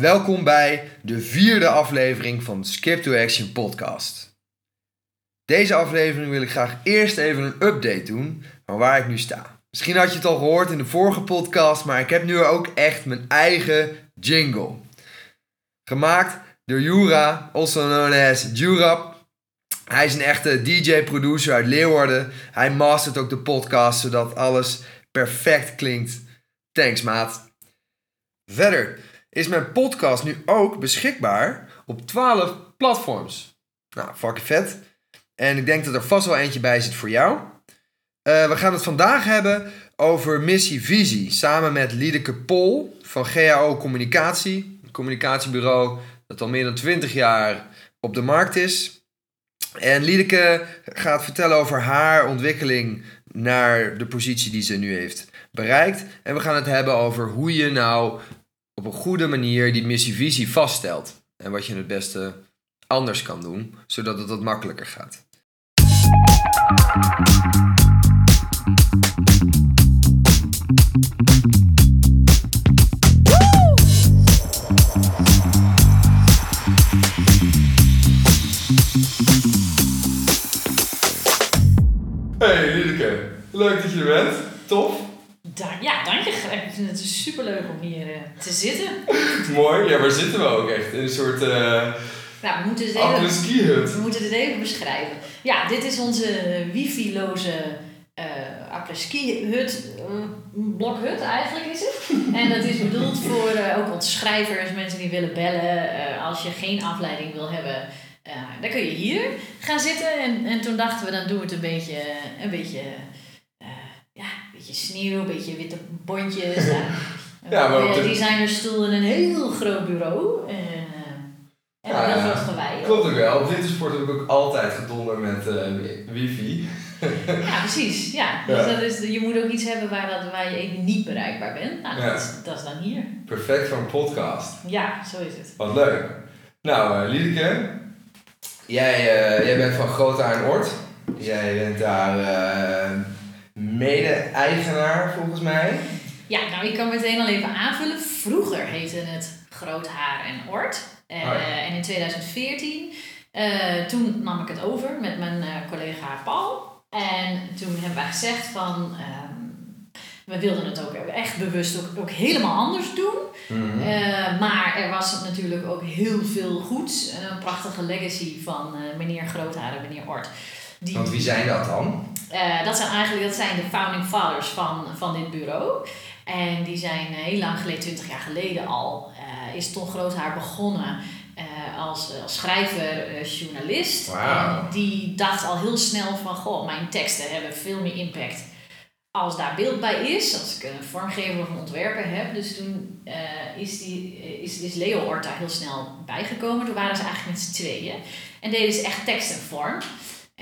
Welkom bij de vierde aflevering van de Skip to Action podcast. Deze aflevering wil ik graag eerst even een update doen van waar ik nu sta. Misschien had je het al gehoord in de vorige podcast, maar ik heb nu ook echt mijn eigen jingle. Gemaakt door Jura, also known as Jurap. Hij is een echte DJ-producer uit Leeuwarden. Hij mastert ook de podcast zodat alles perfect klinkt. Thanks, maat. Verder is mijn podcast nu ook beschikbaar op 12 platforms. Nou, fucking vet. En ik denk dat er vast wel eentje bij zit voor jou. Uh, we gaan het vandaag hebben over Missie Visie. Samen met Liedeke Pol van GAO Communicatie. Een communicatiebureau dat al meer dan 20 jaar op de markt is. En Liedeke gaat vertellen over haar ontwikkeling naar de positie die ze nu heeft bereikt. En we gaan het hebben over hoe je nou op een goede manier die missievisie vaststelt. En wat je het beste anders kan doen, zodat het wat makkelijker gaat. Hey Liedeke, leuk dat je er bent. Tof. ja, dank. Ik vind het superleuk om hier uh, te zitten. Mooi, ja, waar zitten we ook echt? In een soort uh, nou, we moeten het even, We moeten het even beschrijven. Ja, dit is onze wifi-loze uh, apres-ski-hut, blokhut eigenlijk is het. en dat is bedoeld voor ook onze schrijvers, mensen die willen bellen. als je geen afleiding wil hebben, dan kun je hier gaan zitten. En, en toen dachten we, dan doen we het een beetje, een beetje beetje sneeuw, een beetje witte bondjes. ja, maar op de designerstoel en een heel groot bureau. En, uh, en een heel groot gewei. Klopt ook wel. Op wintersport heb ik ook altijd gedonder met uh, wifi. ja, precies. Ja. Dus Dat is, je moet ook iets hebben waar, dat, waar je even niet bereikbaar bent. Nou, dat, is, dat is dan hier. Perfect voor een podcast. Ja, zo is het. Wat leuk. Nou, uh, Liedeke, jij, uh, jij bent van Grote aan Ort. Jij bent daar mede-eigenaar volgens mij. Ja, nou ik kan meteen al even aanvullen. Vroeger heette het Groot Haar en Ort. Uh, oh En in 2014, uh, eh, toen nam ik het over met mijn uh, collega Paul. En toen hebben wij gezegd van, um, we wilden het ook echt bewust ook, ook helemaal anders doen. Mm -hmm. maar er was natuurlijk ook heel veel goeds. Een prachtige legacy van meneer Groothaar en meneer Ort. Die, Want wie zijn dat dan? Uh, dat zijn eigenlijk dat zijn de founding fathers van, van dit bureau. En die zijn uh, heel lang geleden, 20 jaar geleden al, uh, is Ton Groothaar begonnen als, als schrijver, journalist. Wow. En die dacht al heel snel van, goh, mijn teksten hebben veel meer impact als daar beeld bij is, als ik een vormgever of een ontwerper heb. Dus toen is, die, is, is Leo Ort daar heel snel bijgekomen. Toen waren ze eigenlijk met z'n tweeën. En deden ze echt tekst en vorm.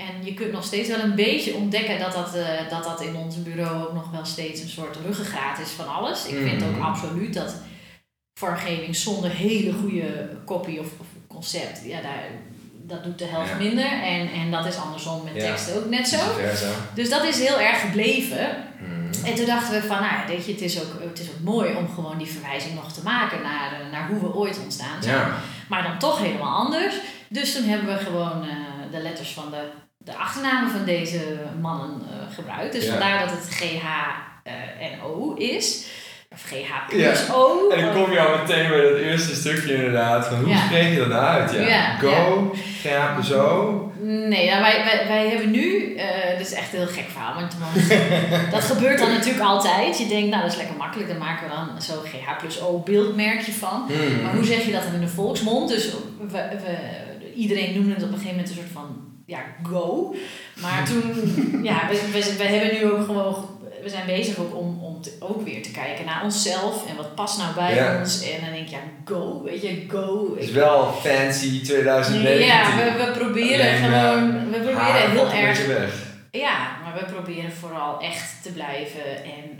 En je kunt nog steeds wel een beetje ontdekken dat dat, uh, dat dat in ons bureau ook nog wel steeds een soort ruggengraat is van alles. Ik vind ook mhm. absoluut dat vormgeving zonder hele goede copy of, of concept, ja, daar, dat doet de helft minder. En, en dat is andersom met teksten ook net zo. Dus dat is heel erg gebleven. Mhm. En toen dachten we van, nou, weet je, het is, ook, het is ook mooi om gewoon die verwijzing nog te maken naar, eh, naar hoe we ooit ontstaan zijn. Maar dan toch helemaal anders. Dus toen hebben we gewoon uh, de letters van de de achternamen van deze mannen uh, gebruikt. Dus vandaar dat het G-H-N-O eh, is. Of GH plus O. En dan kom je al meteen bij dat eerste stukje inderdaad. Van hoe spreek je dat nou uit? Ja. Go, GH plus O. Nee, nou, wij, wij, wij hebben nu, uh, dat is echt een heel gek verhaal, want dat gebeurt dan natuurlijk altijd. Je denkt, nou dat is lekker makkelijk, dan maken we dan zo GH plus O beeldmerkje van. Hmm. Maar hoe zeg je dat dan in de volksmond? Dus we, we, iedereen noemde het op een gegeven moment een soort van ja, go. Maar toen, ja, we, we, we hebben nu ook gewoon, we zijn bezig ook om, om te, ook weer te kijken naar onszelf en wat past nou bij ons. En dan denk ik, ja, go, weet je, go. Het is wel fancy 2019. Ja, we, we proberen gewoon, we proberen heel erg. Ja, maar we proberen vooral echt te blijven en, en, en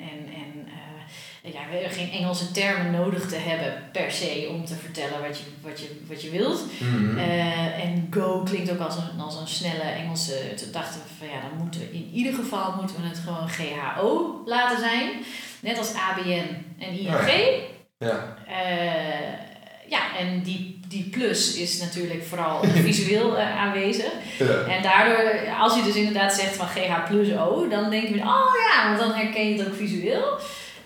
ja, we hebben geen Engelse termen nodig te hebben per se om te vertellen wat je, wat je, wat je wilt. Mhm. Eh, en go klinkt ook als een, als een snelle Engelse. Toen dachten we van ja, dan moeten we in ieder geval moeten we het gewoon GHO laten zijn. Net als ABN en ING. Oh ja. Uh, en die, die plus is natuurlijk vooral visueel uh, aanwezig. Ja. En daardoor, als je dus inderdaad zegt van GH plus O, dan denk je, oh ja, want dan herken je het ook visueel.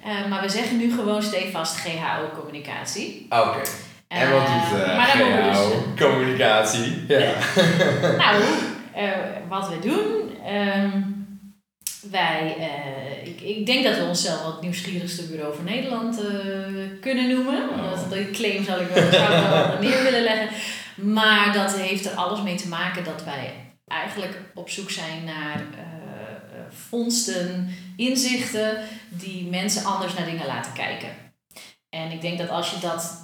Uh, maar we zeggen nu gewoon stevast GHO-communicatie. Oké. En wat doet moeten we dus, GHO-communicatie? Ja. nou, wat we doen... Um, wij, uh, ik, ik denk dat we onszelf wel het nieuwsgierigste bureau van Nederland uh, kunnen noemen. Oh. Dat, die claim zou ik wel, zou wel neer willen leggen. Maar dat heeft er alles mee te maken dat wij eigenlijk op zoek zijn naar uh, vondsten, inzichten die mensen anders naar dingen laten kijken. En ik denk dat als je dat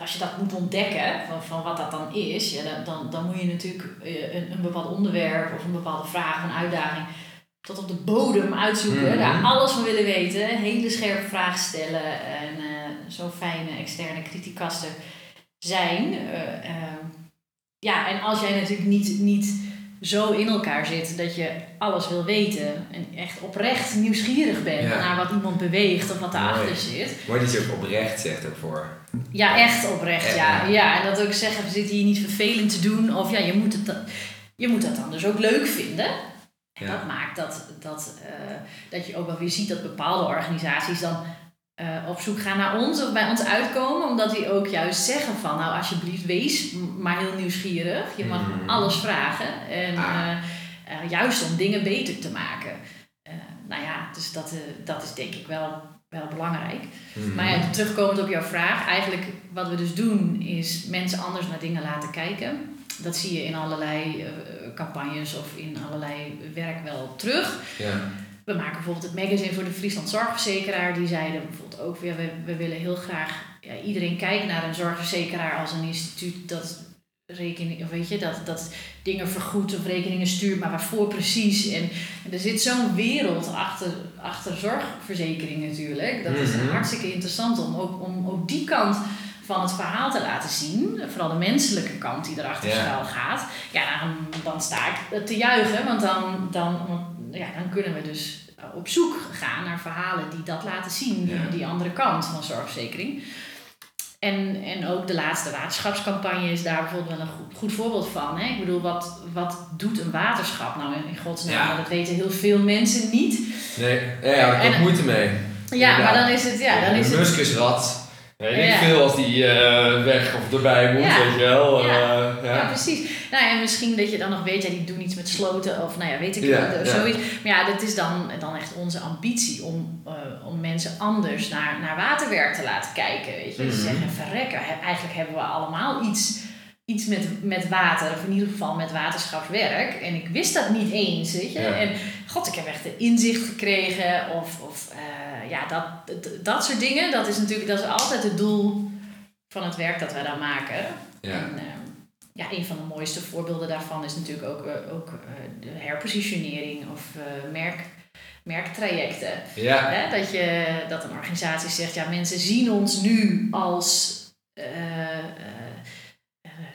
als je dat moet ontdekken, van, van wat dat dan is, ja, dan, dan, dan moet je natuurlijk een, een bepaald onderwerp of een bepaalde vraag of een uitdaging tot op de bodem uitzoeken, Mhm. daar alles van willen weten, hele scherpe vragen stellen en uh, zo fijne externe criticasten zijn. Uh, uh, ja, en als jij natuurlijk niet, niet zo in elkaar zit dat je alles wil weten en echt oprecht nieuwsgierig bent Ja. naar wat iemand beweegt of wat daarachter Mooi. zit. Mooi dat je ook oprecht zegt ervoor. Ja, echt oprecht, Echt, ja. ja. ja. En dat ook zeggen, we zitten hier niet vervelend te doen. Of ja, je moet, het, je moet dat dan dus ook leuk vinden. En Ja. dat maakt dat, dat, eh, dat je ook wel weer ziet dat bepaalde organisaties dan eh, op zoek gaan naar ons of bij ons uitkomen. Omdat die ook juist zeggen van, nou alsjeblieft wees maar heel nieuwsgierig. Je mag Mhm. alles vragen. En Ah. eh, eh, juist om dingen beter te maken. Nou ja, dus dat, dat is denk ik wel, wel belangrijk. Mhm. Maar ja, terugkomend op jouw vraag, eigenlijk wat we dus doen is mensen anders naar dingen laten kijken. Dat zie je in allerlei campagnes of in allerlei werk wel terug. Ja. We maken bijvoorbeeld het magazine voor de Friesland Zorgverzekeraar. Die zeiden bijvoorbeeld ook weer, we, we willen heel graag ja, iedereen kijkt naar een zorgverzekeraar als een instituut dat rekening, of weet je, dat, dat dingen vergoedt of rekeningen stuurt, maar waarvoor precies. En, en er zit zo'n wereld achter, achter zorgverzekering natuurlijk. Dat is Mhm. hartstikke interessant om ook, om ook die kant van het verhaal te laten zien. Vooral de menselijke kant die erachter Ja. schuil gaat. Ja, dan, dan sta ik te juichen, want dan, dan, ja, dan kunnen we dus op zoek gaan naar verhalen die dat laten zien, die, Ja. die andere kant van zorgverzekering. En, en ook de laatste waterschapscampagne is daar bijvoorbeeld wel een goed, goed voorbeeld van. Hè? Ik bedoel, wat, wat doet een waterschap nou in godsnaam? Ja. Dat weten heel veel mensen niet. Nee, ja, daar heb ik En- ook moeite mee. Ja, maar dan is het... Ja, dan is het muskusrat. Weet ik veel als die eh, weg of erbij moet, weet je wel. Ja. eh, Ja, ja. precies. Nou, en misschien dat je dan nog weet, ja, die doen iets met sloten of nou ja, weet ik wel, of zoiets. Maar ja, dat is dan, dan echt onze ambitie om, eh, om mensen anders naar, naar waterwerk te laten kijken. Weet je, Mhm. ze zeggen, verrekken, eigenlijk hebben we allemaal iets, iets met, met water, of in ieder geval met waterschapswerk. En ik wist dat niet eens, weet je. Ja. En god, ik heb echt een inzicht gekregen of, of eh, ja, dat, dat, dat soort dingen. Dat is natuurlijk, dat is altijd het doel van het werk dat wij dan maken. Ja. En, ehm, ja, een van de mooiste voorbeelden daarvan is natuurlijk ook, eh, ook eh, de herpositionering of merk, merktrajecten. Ja. Hè? Dat, je, dat een organisatie zegt, ja, mensen zien ons nu als.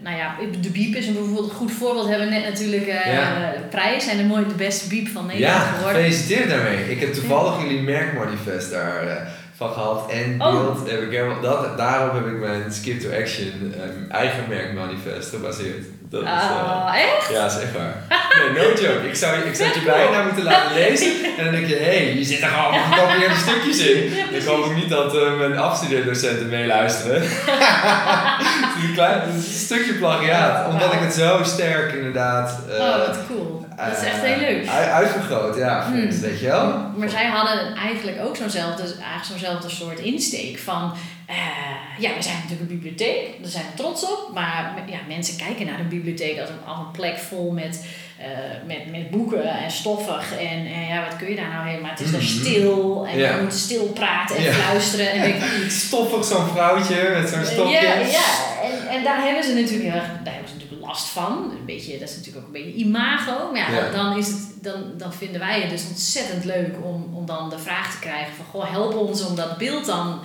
Nou ja, de Biep is een bijvoorbeeld een goed voorbeeld. We hebben net natuurlijk eh Ja. de prijs en de mooie, de beste Biep van Nederland Ja, geworden. gefeliciteerd daarmee. Ik heb toevallig jullie merkmanifest daar eh, van gehad. En Oh. beeld heb ik helemaal, dat, daarop heb ik mijn Skip to Action eh, eigen merkmanifest gebaseerd. Dat is, eh, Ah, echt? ja, zeg maar. Nee, no joke. Ik zou, ik zou je bijna moeten laten lezen. En dan denk je, hé, hey, hier zitten gewoon gekopieerde stukjes in. Ja, ik hoop ook niet dat eh, mijn afstudeerdocenten meeluisteren. het is een klein het is een stukje plagiaat. Oh, Omdat ik het zo sterk inderdaad... eh, oh, wat cool. Dat is echt heel leuk. eh, uit- uitvergroot, ja, vond, Hmm. weet je wel? Maar zij hadden eigenlijk ook zo'nzelfde, eigenlijk zo'nzelfde soort insteek van... eh, ja, we zijn natuurlijk een bibliotheek, daar zijn we trots op. Maar ja, mensen kijken naar een bibliotheek als een, als een plek vol met, eh, met, met boeken en stoffig. En eh, ja, wat kun je daar nou helemaal... Het is daar Mhm. stil en Ja. je moet stil praten en Ja. fluisteren. En ik. Stoffig zo'n vrouwtje met zo'n stokje. Ja, ja. En, en daar hebben ze natuurlijk heel erg, daar hebben ze natuurlijk last van. Een beetje, dat is natuurlijk ook een beetje imago. Maar ja, Ja. Dan, is het, dan, dan vinden wij het dus ontzettend leuk om, om dan de vraag te krijgen van... Goh, help ons om dat beeld dan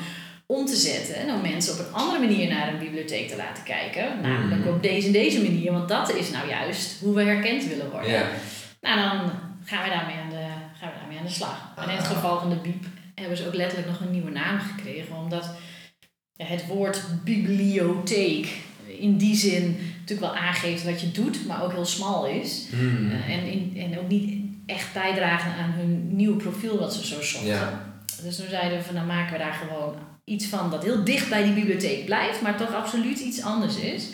om te zetten. En om mensen op een andere manier naar een bibliotheek te laten kijken. Namelijk Mhm. op deze en deze manier. Want dat is nou juist hoe we herkend willen worden. Ja. Nou, dan gaan we daarmee aan de, gaan we daarmee aan de slag. En in het Ah. geval van de Biep hebben ze ook letterlijk nog een nieuwe naam gekregen. Omdat ja, het woord bibliotheek in die zin natuurlijk wel aangeeft wat je doet, maar ook heel smal is. Hmm. Eh, en, in, en ook niet echt bijdragen aan hun nieuwe profiel wat ze zo zochten. Ja. Dus toen zeiden we van dan maken we daar gewoon iets van dat heel dicht bij die bibliotheek blijft, maar toch absoluut iets anders is.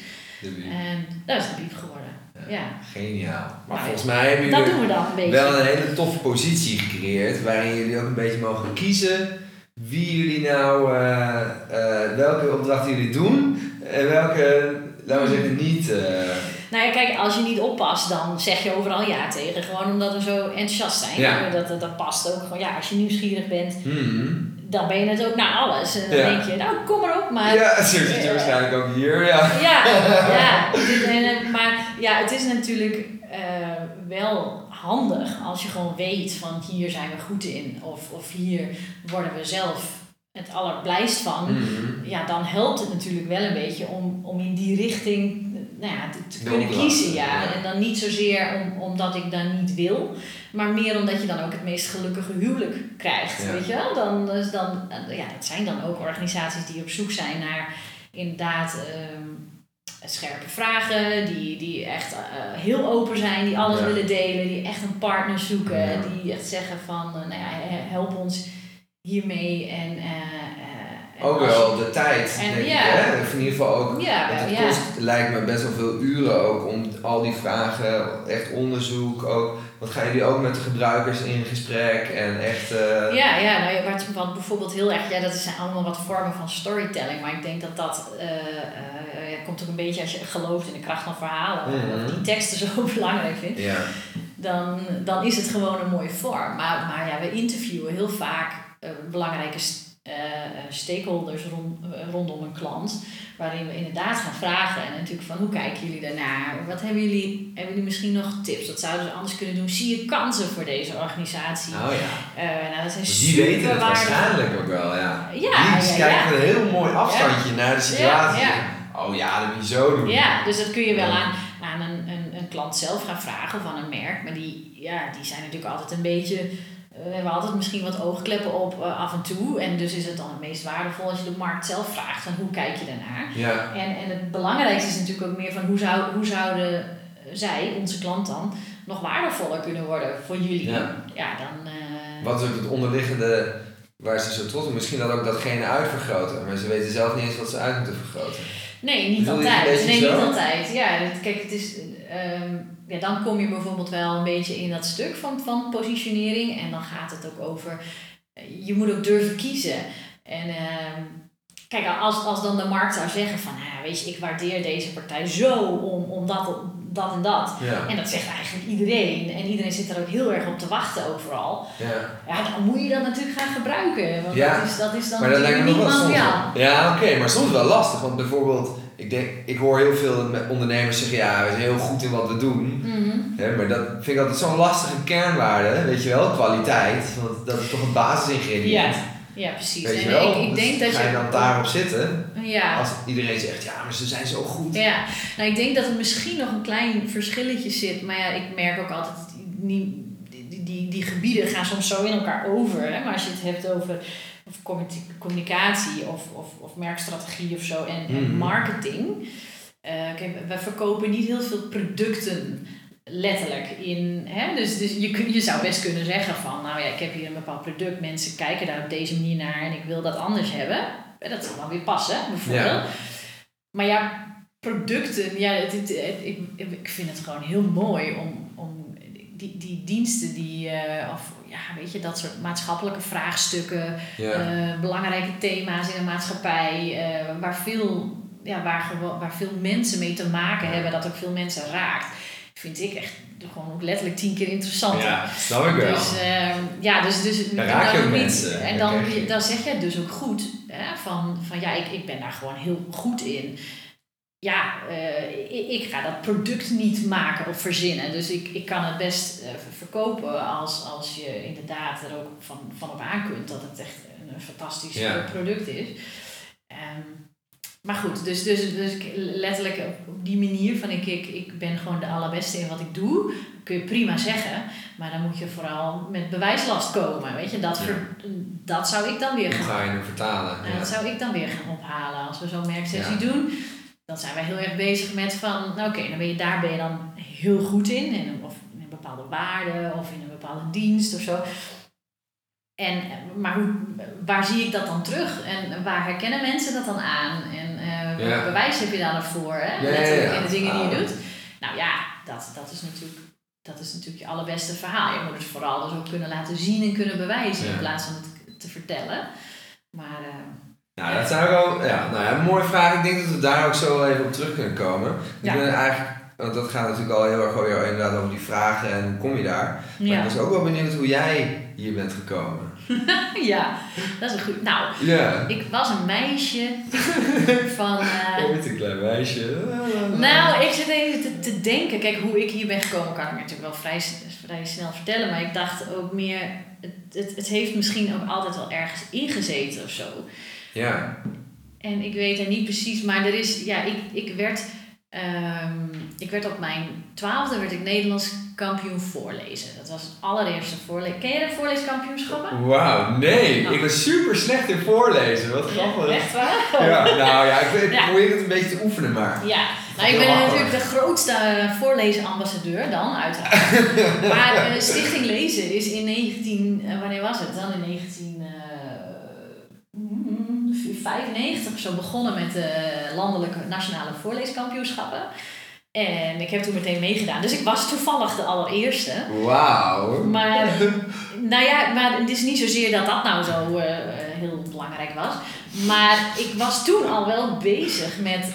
En dat is de biep geworden. Ja. Geniaal. Maar Nou, volgens mij hebben Dat jullie doen we dan een beetje. wel een hele toffe positie gecreëerd. Waarin jullie ook een beetje mogen kiezen wie jullie nou, eh, eh, welke opdrachten jullie doen. En welke, laten we zeggen, niet. eh, Nou ja, kijk, als je niet oppast, dan zeg je overal ja tegen. Gewoon omdat we zo enthousiast zijn. Ja. Dat, dat, dat past ook. Gewoon, ja, als je nieuwsgierig bent, hmm. Dan ben je het ook naar alles. En dan Ja. denk je, nou kom maar op. Maar Ja, zo zit je waarschijnlijk ook hier. Ja. Ja, ja. En, maar ja, het is natuurlijk eh, wel handig als je gewoon weet van hier zijn we goed in. Of, of hier worden we zelf het allerblijst van. Hmm. Ja, dan helpt het natuurlijk wel een beetje om, om in die richting nou ja, te, kunnen kiezen. Ja. ja. En dan niet zozeer om, omdat ik dat niet wil, maar meer omdat je dan ook het meest gelukkige huwelijk krijgt. Ja. Weet je wel? Dan, dus dan, ja, dat zijn dan ook organisaties die op zoek zijn naar inderdaad ehm, scherpe vragen, die, die echt eh, heel open zijn, die alles Ja. willen delen, die echt een partner zoeken, Ja. die echt zeggen van, eh, nou ja, he- help ons hiermee en... eh, eh, en Ook wel de tijd, En denk ja. ik. Hè? Of in ieder geval ook. Ja, Want het ja. kost, lijkt me, best wel veel uren ook om al die vragen, echt onderzoek ook. Want gaan jullie ook met de gebruikers in gesprek en echt. eh, Ja, ja nou, wat, wat bijvoorbeeld heel erg, ja, dat zijn allemaal wat vormen van storytelling, maar ik denk dat dat eh, eh, komt ook een beetje als je gelooft in de kracht van verhalen, Mhm. of die teksten zo belangrijk vindt, Ja. dan, dan is het gewoon een mooie vorm. Maar, maar ja, we interviewen heel vaak belangrijke eh, eh, stakeholders rond, eh, rondom een klant, waarin we inderdaad gaan vragen en natuurlijk van hoe kijken jullie daarnaar? Wat hebben jullie, hebben jullie misschien nog tips? Wat zouden ze anders kunnen doen? Zie je kansen voor deze organisatie? Oh ja. Eh, nou, dat zijn Die weten het waarschijnlijk ook wel, ja. Ja, die ja, kijken ja. een heel mooi afstandje naar de situatie. Oh ja, dat moet je zo doen. Ja, dus dat kun je wel aan, aan een, een, een klant zelf gaan vragen van een merk. Maar die, ja, die zijn natuurlijk altijd een beetje. Eh, We hebben altijd misschien wat oogkleppen op eh, af en toe. En dus is het dan het meest waardevol als je de markt zelf vraagt van hoe kijk je daarnaar. Ja. En, en het belangrijkste is natuurlijk ook meer van hoe, zou, hoe zouden zij, onze klant dan, nog waardevoller kunnen worden voor jullie. Ja. Ja, dan. eh, Wat is ook het onderliggende waar ze zo trots op Misschien dat ook datgene uitvergroten, maar ze weten zelf niet eens wat ze uit moeten vergroten. Nee, niet Bedoel altijd. Nee, zo? niet altijd. Ja, kijk, het is, ehm, ja, dan kom je bijvoorbeeld wel een beetje in dat stuk van, van positionering. En dan gaat het ook over, eh, je moet ook durven kiezen. En ehm, kijk, als, als dan de markt zou zeggen van, ja, weet je, ik waardeer deze partij zo om, om dat, dat en dat. Ja. En dat zegt eigenlijk iedereen. En iedereen zit er ook heel erg op te wachten overal. ja. Ja, dan moet je dat natuurlijk gaan gebruiken. Want Ja, dat, is, dat is dan Maar dat lijkt me niet materiaal. Ja, oké, maar soms wel lastig. Want bijvoorbeeld, ik, denk, ik hoor heel veel ondernemers zeggen: ja, we zijn heel goed in wat we doen. Hè, maar dat vind ik altijd zo'n lastige kernwaarde, weet je wel, kwaliteit. Want dat is toch een basisingrediënt. Ja, ja, precies. Weet je en wel? ik, ik Dus denk dat ga je dan daarop zitten? Ja, Als iedereen zegt: ja, maar ze zijn zo goed. ja. Nou, ik denk dat er misschien nog een klein verschilletje zit. Maar ja, ik merk ook altijd, niet, die, die, die gebieden gaan soms zo in elkaar over. Hè? Maar als je het hebt over of communica- communicatie of, of, of merkstrategie of zo en, en Mhm. marketing. kijk, we verkopen niet heel veel producten letterlijk in. Hè? Dus, dus je, kun, je zou best kunnen zeggen van, nou ja, ik heb hier een bepaald product, mensen kijken daar op deze manier naar en ik wil dat anders hebben. Dat zou dan weer passen, bijvoorbeeld. Ja. Maar ja, producten, ja, het, het- het- ik, ik vind het gewoon heel mooi om, om die, die diensten die, eh, of ja, weet je, dat soort maatschappelijke vraagstukken, Ja. eh, belangrijke thema's in de maatschappij, eh, waar, veel, ja, waar, waar veel mensen mee te maken hebben, dat ook veel mensen raakt, vind ik echt gewoon ook letterlijk tien keer interessanter. ja, snap ik wel. Dus, ehm, ja, dus, dus Dan raak je dan ook mensen. En Dan dan, zeg je het dus ook goed. Hè, van, van ja, ik, ik ben daar gewoon heel goed in. Ja, eh, ik, ga dat product niet maken of verzinnen. Dus ik, ik kan het best eh, ver- verkopen als, als je inderdaad er ook van, van op aan kunt dat het echt een fantastisch Ja. product is. Ehm, maar goed, dus, dus, dus letterlijk op die manier van ik, ik, ik ben gewoon de allerbeste in wat ik doe, kun je prima zeggen. Maar dan moet je vooral met bewijslast komen, weet je. Dat, Ja. ver- dat zou ik dan weer gaan ga je vertalen? Ja. dat zou ik dan weer gaan ophalen. Als we zo'n merksessie doen, dan zijn wij heel erg bezig met van, nou oké, dan ben je daar ben je dan heel goed in, in een, of in een bepaalde waarde of in een bepaalde dienst of zo. En, maar hoe, waar zie ik dat dan terug? En waar herkennen mensen dat dan aan? En welk Ja. bewijs heb je daar nog voor? Hè? Ja, ja, de dingen die je doet. Nou ja, dat, dat, is natuurlijk, dat is natuurlijk je allerbeste verhaal. Je moet het vooral dus ook kunnen laten zien en kunnen bewijzen in plaats van het te vertellen. Maar eh, Nou, dat zijn wel ja, nou ja, mooie vraag. Ik denk dat we daar ook zo wel even op terug kunnen komen. Ja. Ik ben eigenlijk, want dat gaat natuurlijk al heel erg over, inderdaad over die vragen en hoe kom je daar. Maar ja. ik was ook wel benieuwd hoe jij hier bent gekomen. ja, dat is een goed. Nou, Ja. ik was een meisje van. eh, Ooit een klein meisje. nou, ik zit even te, te denken. Kijk, hoe ik hier ben gekomen kan ik natuurlijk wel vrij, vrij snel vertellen. Maar ik dacht ook meer. Het, het, het heeft misschien ook altijd wel ergens ingezeten of zo. Ja. En ik weet er niet precies, maar er is. Ja, ik, ik werd. ehm, ik werd op mijn twaalfde werd ik Nederlands kampioen voorlezen. Dat was het allereerste voorlezen. Ken je de voorleeskampioenschappen? Wauw, nee. Ik was super slecht in voorlezen. Wat grappig. Echt waar? Ja, nou ja, ik, ik Ja. probeer het een beetje te oefenen, maar. Ja, nou ik ben makkelijk. natuurlijk de grootste eh, voorlezenambassadeur dan, uiteraard. maar eh, Stichting Lezen is in 19, eh, wanneer was het? Dan in 1995 of zo begonnen met de landelijke nationale voorleeskampioenschappen. En ik heb toen meteen meegedaan. Dus ik was toevallig de allereerste. Wauw. Maar, nou ja, maar het is niet zozeer dat dat nou zo eh, eh, heel belangrijk was. Maar ik was toen al wel bezig met,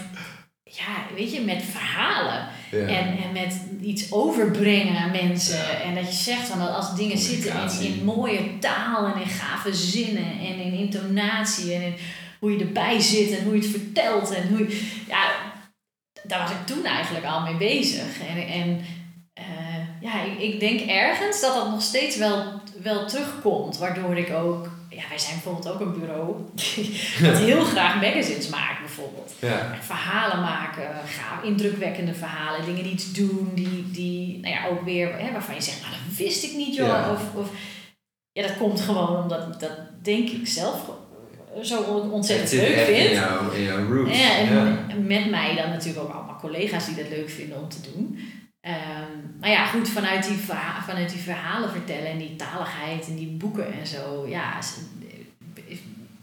ja, weet je, met verhalen. Ja. En, en met iets overbrengen aan mensen. En dat je zegt van dat als dingen zitten in, in mooie taal en in gave zinnen en in intonatie en in hoe je erbij zit en hoe je het vertelt en hoe je, ja, daar was ik toen eigenlijk al mee bezig. En, en eh, ja, ik, ik denk ergens dat dat nog steeds wel, wel terugkomt. Waardoor ik ook, ja, wij zijn bijvoorbeeld ook een bureau dat heel graag magazines maakt bijvoorbeeld. Ja. Verhalen maken, gaaf, indrukwekkende verhalen, dingen die iets doen, die, die nou ja, ook weer, hè, waarvan je zegt, nou dat wist ik niet joh. Ja. Of, of, ja, dat komt gewoon omdat dat denk ik zelf zo on- ontzettend leuk in vind. in jouw roots. Ja, en Ja. met mij dan natuurlijk ook allemaal collega's die dat leuk vinden om te doen. Ehm, maar ja, goed, vanuit die, verha- vanuit die verhalen vertellen en die taligheid en die boeken en zo, ja,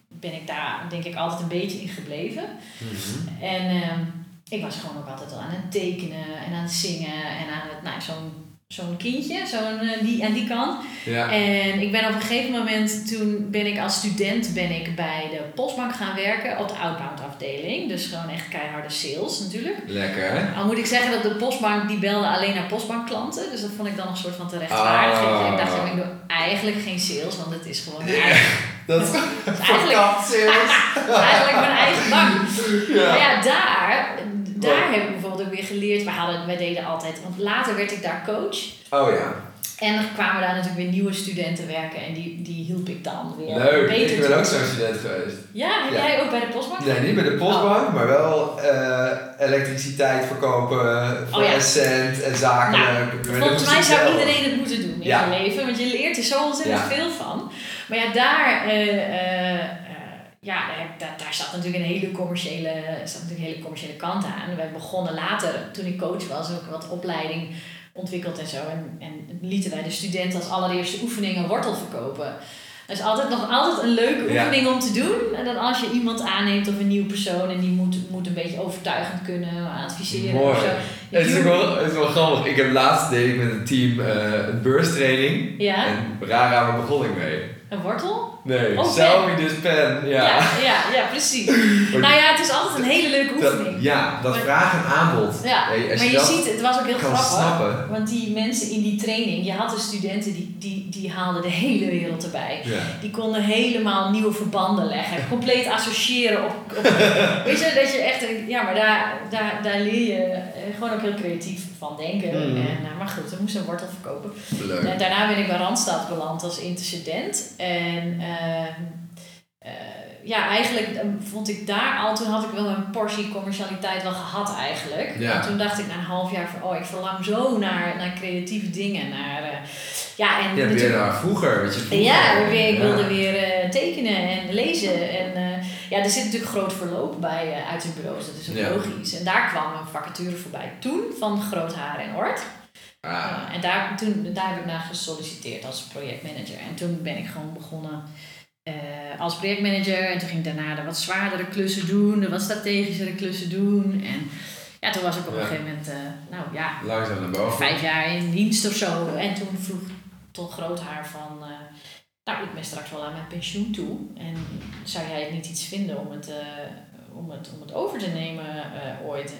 ben ik daar denk ik altijd een beetje in gebleven. Mhm. En ehm, ik was gewoon ook altijd al aan het tekenen en aan het zingen en aan het, nou, zo'n zo'n kindje, zo'n, eh, die, aan die kant. Ja. En ik ben op een gegeven moment, toen ben ik als student ben ik bij de postbank gaan werken op de outbound afdeling. Dus gewoon echt keiharde sales natuurlijk. Lekker, hè? Al moet ik zeggen dat de postbank die belde alleen naar postbankklanten. Dus dat vond ik dan een soort van te rechtvaardigen. Oh. Ik dacht, ik doe eigenlijk geen sales, want het is gewoon mijn eigen, Dat is eigenlijk, sales. eigenlijk mijn eigen bank. Ja. Maar ja, daar, daar heb ik bijvoorbeeld ook weer geleerd. We hadden, wij deden altijd, want later werd ik daar coach. Oh ja, En dan kwamen daar natuurlijk weer nieuwe studenten werken en die, die hielp ik dan weer leuk. beter Ik ben ook zo'n student geweest. Ja, heb Ja. jij ook bij de postbank? Nee, niet bij de postbank, maar wel eh, elektriciteit verkopen voor Oh ja. Essent en zakelijk. Nou, Volgens mij zou iedereen het moeten doen in Ja. zijn leven, want je leert er zo ontzettend veel van. Maar ja, daar, eh, eh, ja, daar, daar, zat natuurlijk een hele commerciële, zat natuurlijk een hele commerciële kant aan. We begonnen later, toen ik coach was, ook wat opleiding ontwikkeld en zo. En, en lieten wij de studenten als allereerste oefening een wortel verkopen. Dat is altijd nog altijd een leuke Ja. oefening om te doen. En dan als je iemand aanneemt of een nieuwe persoon en die moet, moet een beetje overtuigend kunnen adviseren Mooi. of zo. Het is, ook wel, het is wel grappig. Ik heb laatst deed ik met een team eh, een beurstraining. Ja, En rara, waar begon ik mee? een wortel? Nee, Oh, sell me this pen. Ja. Ja, ja, ja, precies. nou ja, het is altijd een hele leuke Dat, oefening. ja, dat Maar- vraag en aanbod. Ja, maar je ziet, het was ook heel grappig. snappen. Want die mensen in die training, je had de studenten die, die, die haalden de hele wereld erbij. Ja. Die konden helemaal nieuwe verbanden leggen, compleet associëren op. op weet je, dat je echt, ja, maar daar, daar, daar leer je eh, gewoon ook heel creatief van denken. Mhm. En, eh, maar goed, we moesten een wortel verkopen. Leuk. En daarna ben ik bij Randstad beland als intercedent. En eh, ja, eigenlijk eh, vond ik daar al, toen had ik wel een portie commercialiteit wel gehad eigenlijk. Ja. En toen dacht ik na een half jaar van, oh, ik verlang zo naar, naar creatieve dingen. Naar, eh, ja, en Ja, weer naar vroeger. Wat je vroeger ja, weer, ik Ja. wilde weer eh, tekenen en lezen. En eh, ja, er zit natuurlijk groot verloop bij uh, uitzendbureaus, dat is ook Ja. logisch. En daar kwam een vacature voorbij toen van Groot Haar en Ort. Ah, Uh, en daar, toen, daar heb ik naar gesolliciteerd als projectmanager. En toen ben ik gewoon begonnen uh, als projectmanager. En toen ging ik daarna de wat zwaardere klussen doen, de wat strategischere klussen doen. En ja, toen was ik op Ja. een gegeven moment, uh, nou ja, langzaam naar boven. vijf jaar in dienst of zo. En toen vroeg tot groot haar van, uh, nou ik ben straks wel aan mijn pensioen toe. En zou jij het niet iets vinden om het, om het, om het over te nemen ooit?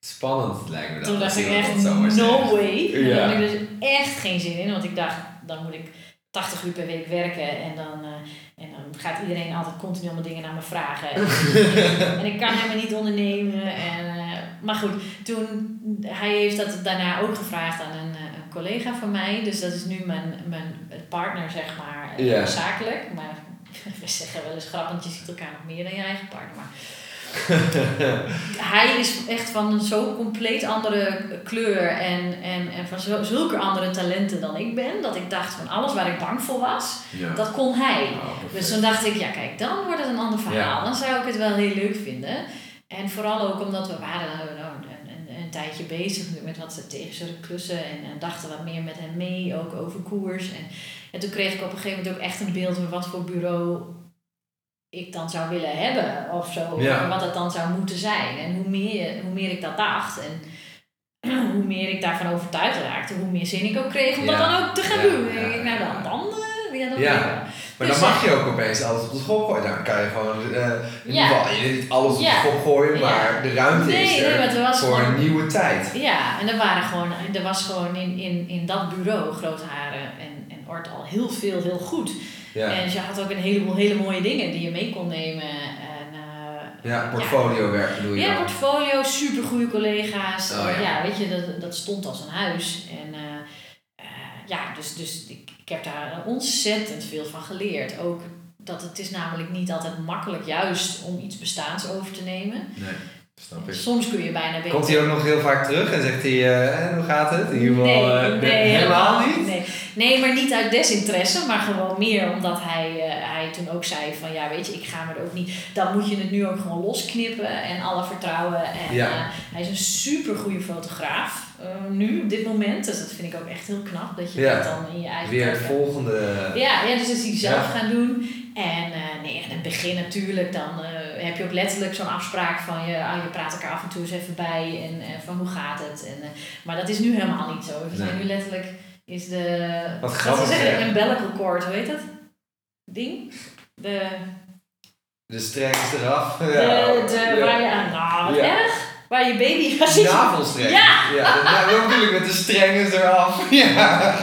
Spannend lijkt me dat. Toen dacht ik echt, no way. Daar had ik dus echt geen zin in. Want ik dacht, dan moet ik 80 uur per week werken. En dan, uh, en dan gaat iedereen altijd continu allemaal dingen naar me vragen. En, en ik kan helemaal niet ondernemen. En, uh, maar goed, toen, hij heeft dat daarna ook gevraagd aan een, een collega van mij. Dus dat is nu mijn, mijn partner, zeg maar, zakelijk. Maar we zeggen wel eens grappig, je ziet elkaar nog meer dan je eigen partner. Maar hij is echt van een zo compleet andere kleur en, en, en van zulke andere talenten dan ik ben. Dat ik dacht van alles waar ik bang voor was, Ja. dat kon hij. Oh. Dus toen dacht ik, ja kijk, dan wordt het een ander verhaal. Ja. Dan zou ik het wel heel leuk vinden. En vooral ook omdat we waren nou, een, een, een tijdje bezig met wat strategischere klussen. En, en dachten wat meer met hem mee, ook over koers. En, en toen kreeg ik op een gegeven moment ook echt een beeld van wat voor bureau ik dan zou willen hebben of zo. Ja. Wat het dan zou moeten zijn. En hoe meer, hoe meer ik dat dacht en hoe meer ik daarvan overtuigd raakte, hoe meer zin ik ook kreeg om Ja. dat dan ook te gaan Ja, doen. En ik nou dan, dan, eh, ja, dan Ja. Maar Dus, dan mag je ook opeens alles op de schop gooien. Dan kan je gewoon, eh, in Ja. ieder geval, je niet alles op de schop gooien, Ja. maar de ruimte Nee, is nee, er was voor gewoon- een nieuwe tijd. Ja, en er, waren gewoon, er was gewoon in, in, in dat bureau, Grootharen en, en Ort, al heel veel heel goed. Ja, En je had ook een heleboel hele mooie dingen die je mee kon nemen. En, eh, ja portfolio werk bedoel je Ja, dan? portfolio, super goede collega's. Oh, ja. ja. weet je, dat, dat stond als een huis. En eh, eh, ja, dus, dus ik, ik heb daar ontzettend veel van geleerd. Ook dat het is namelijk niet altijd makkelijk juist om iets bestaans over te nemen. Nee, snap ik. Soms kun je bijna beter... Komt hij ook nog heel vaak terug en zegt hij, eh, hoe gaat het? In ieder geval, nee, eh, nee, helemaal niet? Nee. nee, maar niet uit desinteresse, maar gewoon meer omdat hij, eh, hij toen ook zei van ja, weet je, ik ga me er ook niet. Dan moet je het nu ook gewoon losknippen en alle vertrouwen. En Ja. hij is een super goede fotograaf nu, op dit moment. Dus dat vind ik ook echt heel knap dat je Ja. dat dan in je eigen Weer het volgende... ja, ja, dus dat is hij zelf Ja. gaan doen. En eh, nee, in het begin natuurlijk, dan eh, heb je ook letterlijk zo'n afspraak van je, ah, je praat elkaar af en toe eens even bij en eh, van hoe gaat het. En, maar dat is nu helemaal niet zo. We zijn Nee. nu letterlijk, is de, Wat grappig, ze zeggen, een umbilical cord, hoe heet dat? Ding? De, De streng is eraf. de, Ja. de, Ja. waar je aan, nou wat Ja. erg, waar je baby gaat zitten. Navelstreng. Ja. ja dat, nou, ik met de streng is eraf. Ja.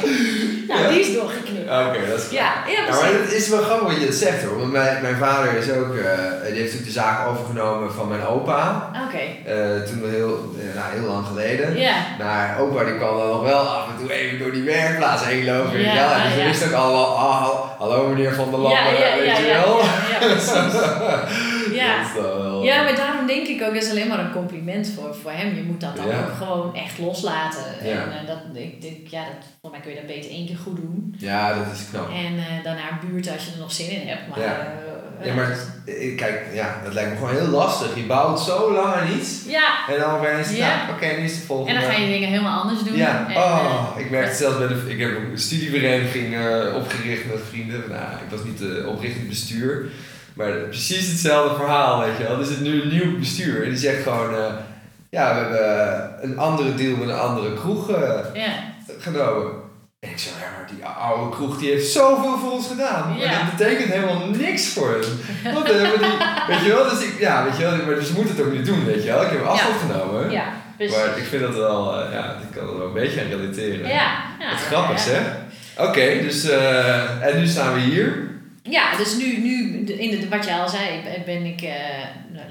Nou, die is doorgeknipt. Oké, dat is Ja, ja, precies. maar het is wel grappig wat je zegt hoor. Want mijn, mijn vader is ook, eh, die heeft natuurlijk de zaak overgenomen van mijn opa. Oké, Eh, toen heel, eh, nou, heel lang geleden. ja. Maar opa die kwam dan nog wel af en toe even door die werkplaats heen lopen. Ja. En dus we ja. wisten ook allemaal, ah, hal- hallo meneer Van der Lampen, Ja, ja, weet je wel. ja, ja, precies. Ja. Dat is dan wel... Ja, maar daarom denk ik ook, dat is alleen maar een compliment voor, voor hem. Je moet dat dan Ja. ook gewoon echt loslaten. Ja. En uh, dat, ik denk, ja, dat, voor mij kun je dat beter één keer goed doen. Ja, dat is knap. En uh, daarna buurt als je er nog zin in hebt. Maar, Ja. uh, Ja, maar eh, kijk, ja, dat lijkt me gewoon heel lastig. Je bouwt zo lang aan iets. ja, En dan opeens, Ja. nou, oké, nu is de volgende. en dan ga je dingen helemaal anders doen. Ja, En, oh, eh, ik merkte zelfs bij de, ik heb een studievereniging eh, opgericht met vrienden. Nou, ik was niet de oprichtend bestuur, maar precies hetzelfde verhaal, weet je wel. Er zit nu een nieuw bestuur en die zegt gewoon, eh, ja, we hebben een andere deal met een andere kroeg eh, ja. genomen. En ik zei, ja, maar die oude kroeg die heeft zoveel voor ons gedaan. Maar Ja. dat betekent helemaal niks voor hen. Want hebben die, weet je wel, dus ik, ja, weet je wel, maar dus ze moeten het ook niet doen, weet je wel. Ik heb afstand genomen. ja. Maar ik vind dat wel, eh, ja, ik kan er wel een beetje aan relateren. ja, ja, Wat grappig, ja. hè? Oké, dus, en nu staan we hier. Ja, dus nu, nu in de, wat je al zei, ben- ik eh,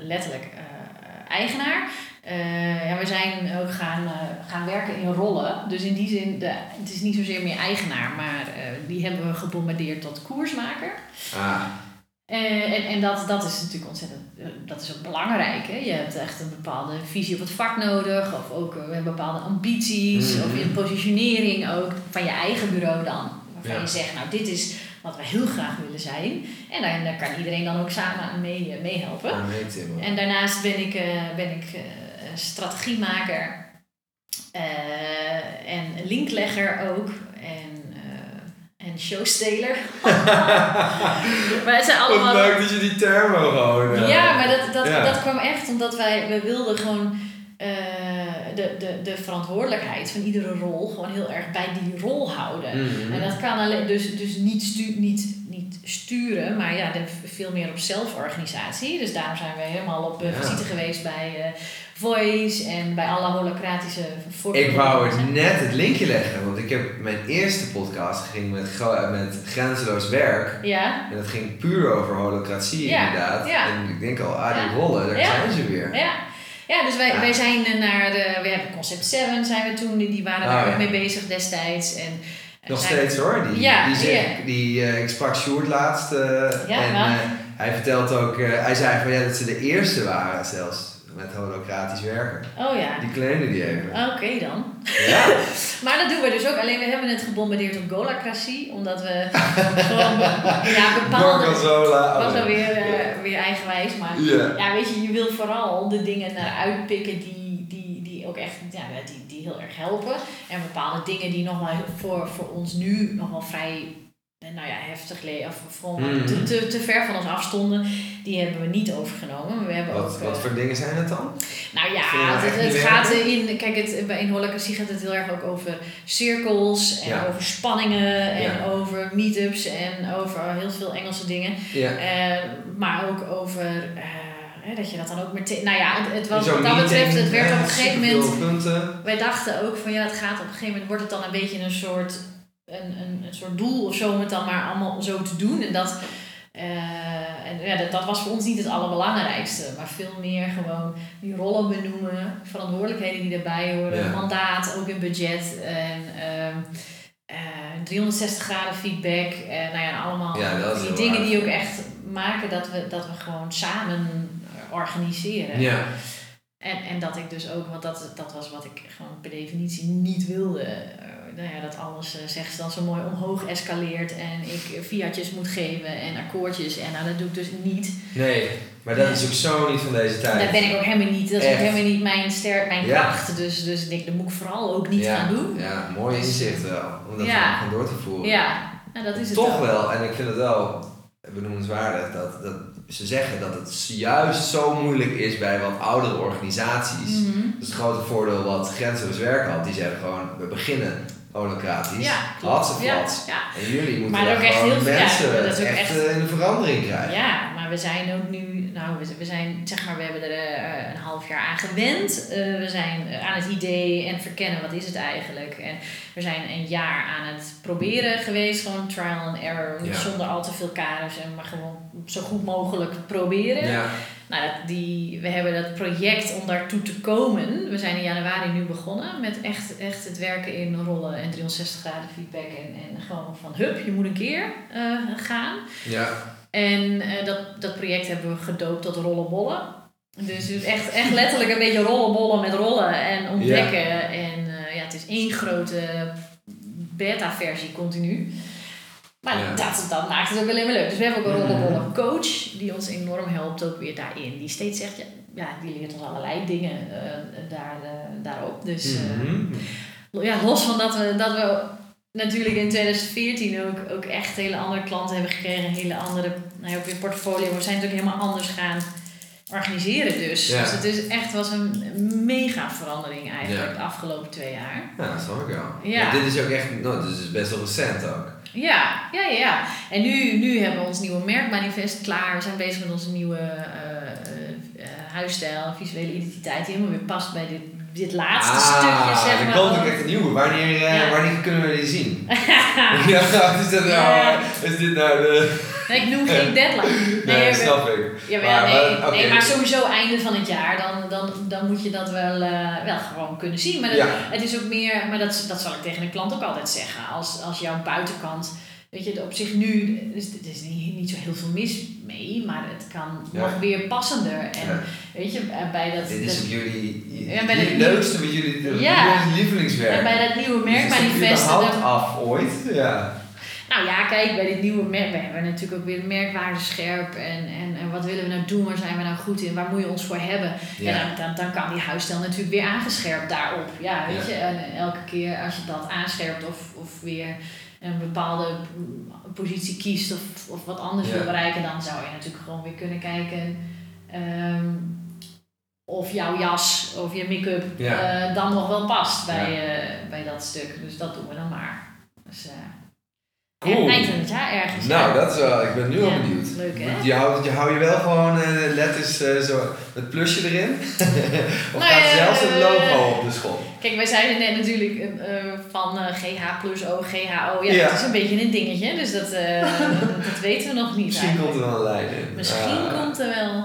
letterlijk eh, eigenaar. Eh, ja, we zijn ook gaan, gaan werken in rollen. Dus in die zin, de, het is niet zozeer meer eigenaar, maar die hebben we gebombardeerd tot koersmaker. Ah, en en dat, dat is natuurlijk ontzettend, dat is ook belangrijk. Hè? Je hebt echt een bepaalde visie op het vak nodig, of ook eh, bepaalde ambities, Mhm. of in positionering ook van je eigen bureau dan. Waarvan Ja. je zegt, nou dit is wat we heel graag willen zijn. En daar, daar kan iedereen dan ook samen aan mee, eh, meehelpen. Ja. En daarnaast ben ik, eh, ben ik eh, strategiemaker en linklegger ook. En, en showsteler. maar het zijn allemaal... Wat leuk dat je die termen gewoon... Ja, maar dat, dat, ja. dat kwam echt omdat wij, we wilden gewoon de, de, de verantwoordelijkheid van iedere rol gewoon heel erg bij die rol houden. Mhm. En dat kan alleen, dus, dus niet, stu, niet, niet sturen, maar ja, veel meer op zelforganisatie. Dus daarom zijn we helemaal op eh, Ja. visite geweest bij eh, Voice en bij alle holocratische voorbeelden. Ik wou het net het linkje leggen, want ik heb mijn eerste podcast ging met, met grenzeloos werk. Ja, En dat ging puur over holocratie Ja, inderdaad. ja. En ik denk al, ah die rollen, daar zijn ze weer. ja. Ja, dus wij, Ja. wij zijn eh, naar de, we hebben Concept 7 zijn we toen, die, waren daar ja. ook mee bezig destijds. En, en Nog steeds hoor. Die, Ja, die, die, eh, ik sprak Sjoerd laatst eh, Ja, en eh, hij vertelt ook, eh, hij zei van ja dat ze de eerste waren zelfs met holocratisch werken. Oh ja, Die claimde die even. oké dan. Ja, Maar dat doen we dus ook. Alleen we hebben het gebombardeerd op golacratie. Omdat we gewoon ja, bepaalde... Gorgonzola. was oh, dan weer, eh, weer eigenwijs. Maar Ja. ja, weet je, je wil vooral de dingen naar uitpikken die, die, die ook echt ja, die, die heel erg helpen. En bepaalde dingen die nog wel voor, voor ons nu nog wel vrij nou ja, heftig le- of voor Mhm. te, te, te ver van ons afstonden, die hebben we niet overgenomen. We hebben Wat, ook, wat eh, voor dingen zijn het dan? nou ja, het, gaat in, kijk, het, bij in holacratie gaat het heel erg ook over cirkels en Ja. over spanningen en Ja. over meetups en over heel veel Engelse dingen. Ja. Eh, maar ook over eh, dat je dat dan ook meteen. Nou ja, het, het was wat dat betreft, het werd op een gegeven moment. Wij dachten ook van ja, het gaat op een gegeven moment wordt het dan een beetje een soort, een, een, een soort doel of zo om het dan maar allemaal zo te doen. En dat. eh, en ja, dat, dat was voor ons niet het allerbelangrijkste, maar veel meer gewoon die rollen benoemen, verantwoordelijkheden die erbij horen, Ja. mandaat, ook in budget en ehm, eh, 360 graden feedback. En nou ja, allemaal Ja, die dingen die ook echt maken dat we, dat we gewoon samen organiseren. Ja. En, en dat ik dus ook, want dat, dat was wat ik gewoon per definitie niet wilde. Eh, nou ja, dat alles, uh, zegt ze dan zo mooi, omhoog escaleert en ik fiatjes moet geven en akkoordjes. En nou, dat doe ik dus niet. Nee, maar dat is ook zo niet van deze tijd. Dat ben ik ook helemaal niet. Dat is ook helemaal niet mijn sterk, mijn Ja. kracht. Dus, dus ik denk, dat moet ik vooral ook niet ja. gaan doen. Ja, mooi inzicht wel. Om dat Ja. gewoon door te voeren. Ja, nou, dat is het Toch wel, en ik vind het wel benoemenswaardig dat, dat ze zeggen dat het juist zo moeilijk is bij wat oudere organisaties. Mhm. Dat is het grote voordeel wat Grenzeloos Werk had. Die zeggen gewoon, we beginnen holocratisch. Ja, klopt. Ja, ja. En jullie moeten Maar ook echt heel veel- ja, mensen dat is ook echt, echt- eh, in de verandering krijgen. Ja, maar we zijn ook nu, nou, we, we zijn, zeg maar, we hebben er eh, een half jaar aan gewend. Eh, we zijn aan het idee en verkennen wat is het eigenlijk. En we zijn een jaar aan het proberen geweest, gewoon trial and error, Ja. zonder al te veel kaders en maar gewoon zo goed mogelijk proberen. Nou, dat, die, we hebben dat project om daartoe te komen. We zijn in januari nu begonnen met echt, echt het werken in rollen en 360 graden feedback. En, en gewoon van hup, je moet een keer eh, gaan. ja. En eh, dat, dat project hebben we gedoopt tot rollenbollen. Dus, dus echt, echt letterlijk een beetje rollenbollen met rollen en ontdekken. En eh, ja, het is één grote beta-versie continu. Maar Ja. dat, dat maakt het ook alleen maar leuk. Dus we hebben ook een rollenbollen coach die ons enorm helpt ook weer daarin. Die steeds zegt, ja, ja die leert ons allerlei dingen eh, daar, eh, daarop. Dus eh, Mhm. ja, los van dat we, dat we natuurlijk in 2014 ook, ook echt hele andere klanten hebben gekregen, een hele andere nou ja, ook weer portfolio. We zijn natuurlijk helemaal anders gaan organiseren dus. Ja. Dus het is echt was een mega verandering eigenlijk de afgelopen twee jaar. Ja, dat snap ik wel. Ja. Dit is ook echt, nou, dit is best wel recent ook. Ja, ja, ja. En nu, nu hebben we ons nieuwe merkmanifest klaar. We zijn bezig met onze nieuwe eh, eh, eh, huisstijl, visuele identiteit, die helemaal weer past bij dit, dit laatste stukje, zeg maar. Ah, komt ook echt een nieuwe. Wanneer, eh, Ja. wanneer kunnen we die zien? ja, is, dat nou, is dit nou de... Nee, ik noem geen deadline. Nee, we- snap ik. Ja, Maar- nee, maar, nee, maar sowieso einde van het jaar, dan, dan, dan moet je dat wel, eh, wel gewoon kunnen zien. Maar dat, Ja. het is ook meer, maar dat, dat zal ik tegen een klant ook altijd zeggen. Als, als jouw buitenkant, weet je, op zich nu, is, er is niet, niet zo heel veel mis mee, maar het kan Ja. nog weer passender. En Ja. weet je, eh, bij dat, Dit is dat- jullie, Ja, bij jullie de- leukste wat jullie doen. Ja. Jullie lievelingswerk. en bij dat nieuwe Dus het merkmanifest. dat- af ooit? Ja. Nou ja, kijk, bij dit nieuwe merk, we hebben natuurlijk ook weer de merkwaarde scherp. En, en, en wat willen we nou doen? Waar zijn we nou goed in? Waar moet je ons voor hebben? Ja. En dan, dan, dan kan die huisstijl natuurlijk weer aangescherpt daarop. Ja, weet je. En elke keer als je dat aanscherpt of, of weer een bepaalde positie kiest of, of wat anders Ja. wil bereiken, dan zou je natuurlijk gewoon weer kunnen kijken. ehm, of jouw jas of je make-up Ja. eh, dan nog wel past bij, eh, bij dat stuk. Dus dat doen we dan maar. Dus, eh, Cool. Eind van het jaar ergens. Nou, ja. dat is wel, ik ben nu al Ja, benieuwd. leuk, hè? Je houdt je, hou je wel gewoon eh, letters eh, zo, het plusje erin? of Nou, gaat zelfs eh, logo op de school? Kijk, wij zeiden net natuurlijk eh, eh, van eh, GH plus O, GHO. Ja, Ja. dat is een beetje een dingetje, dus dat, eh, dat, weten we nog niet. Misschien komt er wel een lijn in. Misschien Ah. komt er wel.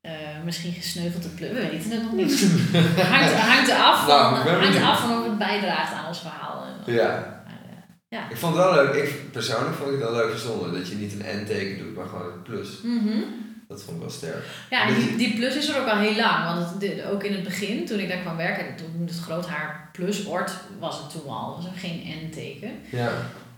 eh, misschien gesneuveld. We weten het nog niet. hangt, hangt er af van, Nou, ben hangt er af van of het bijdraagt aan ons verhaal. Ja. Ja. Ik vond het wel leuk, ik, persoonlijk vond ik het wel leuk verzonnen dat je niet een N-teken doet, maar gewoon een plus. Mhm. Dat vond ik wel sterk. Ja, die, die plus is er ook al heel lang. Want het, de- ook in het begin, toen ik daar kwam werken, toen het groot haar plus ort, was het toen al. was er geen N-teken. Ja.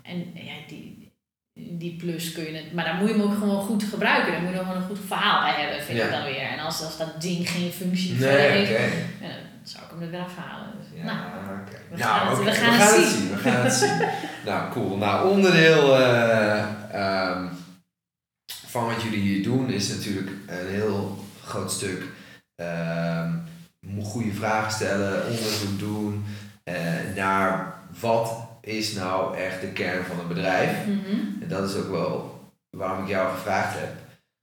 En ja, die, die plus kun je het... Maar dan moet je hem ook gewoon goed gebruiken. Daar moet je gewoon een goed verhaal bij hebben, vind Ja. ik dan weer. En als, als dat ding geen functie Nee, heeft, ja, dan zou ik hem er weer afhalen. Dus, Ja, nou. We Nou, gaan het- oké, we gaan het zien. We gaan het zien. nou, cool. Nou, onderdeel eh, ehm, van wat jullie hier doen is natuurlijk een heel groot stuk ehm, goede vragen stellen, onderzoek doen eh, naar wat is nou echt de kern van een bedrijf. mhm. En dat is ook wel waarom ik jou gevraagd heb.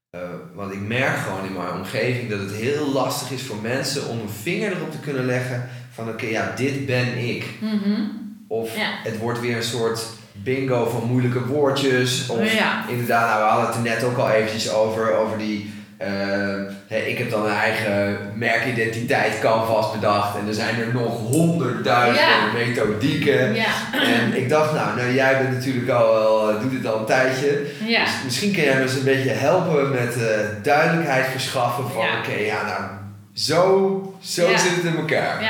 Eh, want ik merk gewoon in mijn omgeving dat het heel lastig is voor mensen om een vinger erop te kunnen leggen van oké, ja, dit ben ik. Mhm. Of Ja. het wordt weer een soort bingo van moeilijke woordjes. Of Ja. inderdaad, nou, we hadden het er net ook al eventjes over, over die... hè, ik heb dan een eigen merkidentiteit canvas bedacht en er zijn er nog honderdduizenden Ja. methodieken. Ja. En ik dacht, nou, nou jij bent natuurlijk al wel, eh, doet dit al een tijdje. Ja. Dus misschien kun jij me eens een beetje helpen met eh, duidelijkheid verschaffen van, oké, ja, nou, zo, zo zit het in elkaar.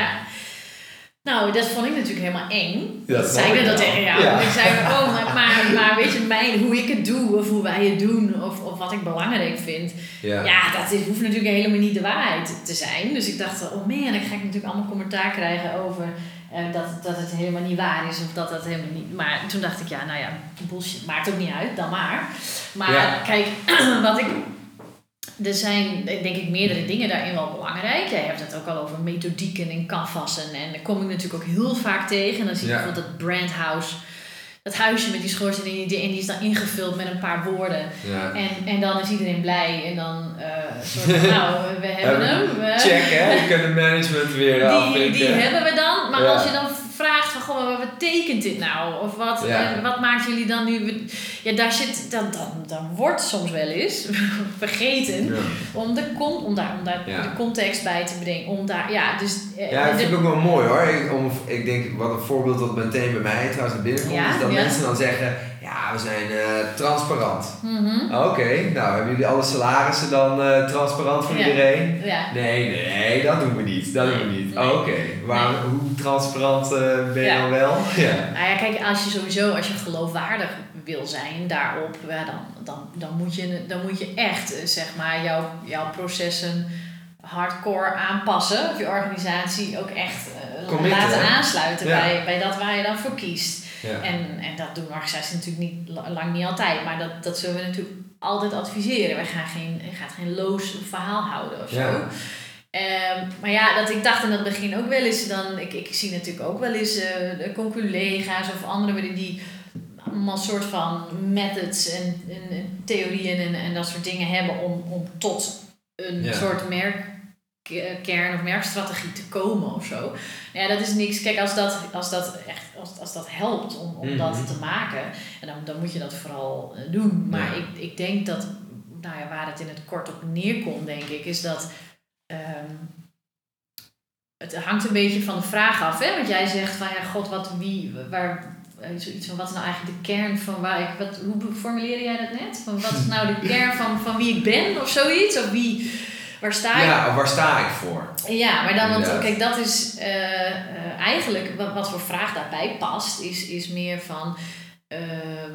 Nou, dat vond ik natuurlijk helemaal eng. Ja, dat zei ik dat tegen jou. Ja. Ik zei, oh, maar, maar, maar weet je, mijn, hoe ik het doe, of hoe wij het doen, of, of wat ik belangrijk vind. Ja. Ja, dat is, hoeft natuurlijk helemaal niet de waarheid te zijn. Dus ik dacht, oh man, dan ga ik natuurlijk allemaal commentaar krijgen over eh, dat, dat het helemaal niet waar is. Of dat dat helemaal niet... Maar toen dacht ik, ja, nou ja, bullshit, maakt ook niet uit, dan maar. Maar Ja. kijk, wat ik... Er zijn denk ik meerdere dingen daarin wel belangrijk. Jij hebt het ook al over methodieken en canvassen. En daar kom ik natuurlijk ook heel vaak tegen. En dan zie je Ja. bijvoorbeeld dat brandhouse. Dat huisje met die schoorsteen en die, die is dan ingevuld met een paar woorden. Ja. En, en dan is iedereen blij en dan eh soort van, nou, we hebben hem. We- Check, hè? Je kunt het management weer die, afvinken. die hebben we dan. Maar Ja. als je dan vraagt van, goh, maar wat betekent dit nou? Of wat, Ja. eh, wat maakt jullie dan nu... Ja, daar zit, dan, dan, dan wordt soms wel eens vergeten Ja. om, de, con, om daar, om daar Ja. de context bij te bedenken. Om daar, ja, dus... eh, Ja, dat vind ik ook wel mooi hoor. Ik, om, ik denk, wat een voorbeeld dat meteen bij mij trouwens naar binnen komt, is dat mensen dan zeggen, ja, we zijn eh, transparant. Mhm. Oké, nou hebben jullie alle salarissen dan eh, transparant voor Ja. iedereen? Ja. Nee, nee, dat doen we niet. Dat doen we niet. Nee. Oké, Nee. hoe transparant eh, ben je Ja. dan wel? Ja. Nou ja, kijk, als je sowieso, als je geloofwaardig wil zijn daarop, ja, dan, dan, dan, moet je, dan moet je echt, zeg maar, jouw, jouw processen hardcore aanpassen. Of je organisatie ook echt laten aansluiten bij, bij dat waar je dan voor kiest. Ja. En, en dat doen organisaties natuurlijk niet, la- lang niet altijd, maar dat, dat zullen we natuurlijk altijd adviseren. Wij gaan geen, je gaat geen loos verhaal houden of zo. Ja. Ehm, maar ja, dat ik dacht in het begin ook wel eens, dan, ik, ik zie natuurlijk ook wel eens de conculega's of anderen die- die allemaal soort van methods en, en, en theorieën en, en dat soort dingen hebben om, om tot een Ja. soort merkkern of merkstrategie te komen of zo. Ja, dat is niks. Kijk, als dat, als dat echt als, als dat helpt om, om Mhm. dat te maken, en dan, dan moet je dat vooral eh, doen. Maar Ja. ik, ik denk dat, nou ja, waar het in het kort op neerkomt, denk ik, is dat. ehm, het hangt een beetje van de vraag af, hè? Want jij zegt van ja, god, wat, wie, waar, eh, zoiets van wat is nou eigenlijk de kern van waar ik, wat, hoe formuleerde jij dat net? Van wat is nou de kern van, van wie ik ben of zoiets? Of wie, waar sta ik? Ja, waar sta ik voor? Ja, maar dan, want kijk, dat is eh, eh, eigenlijk wat, wat voor vraag daarbij past, is, is meer van ehm,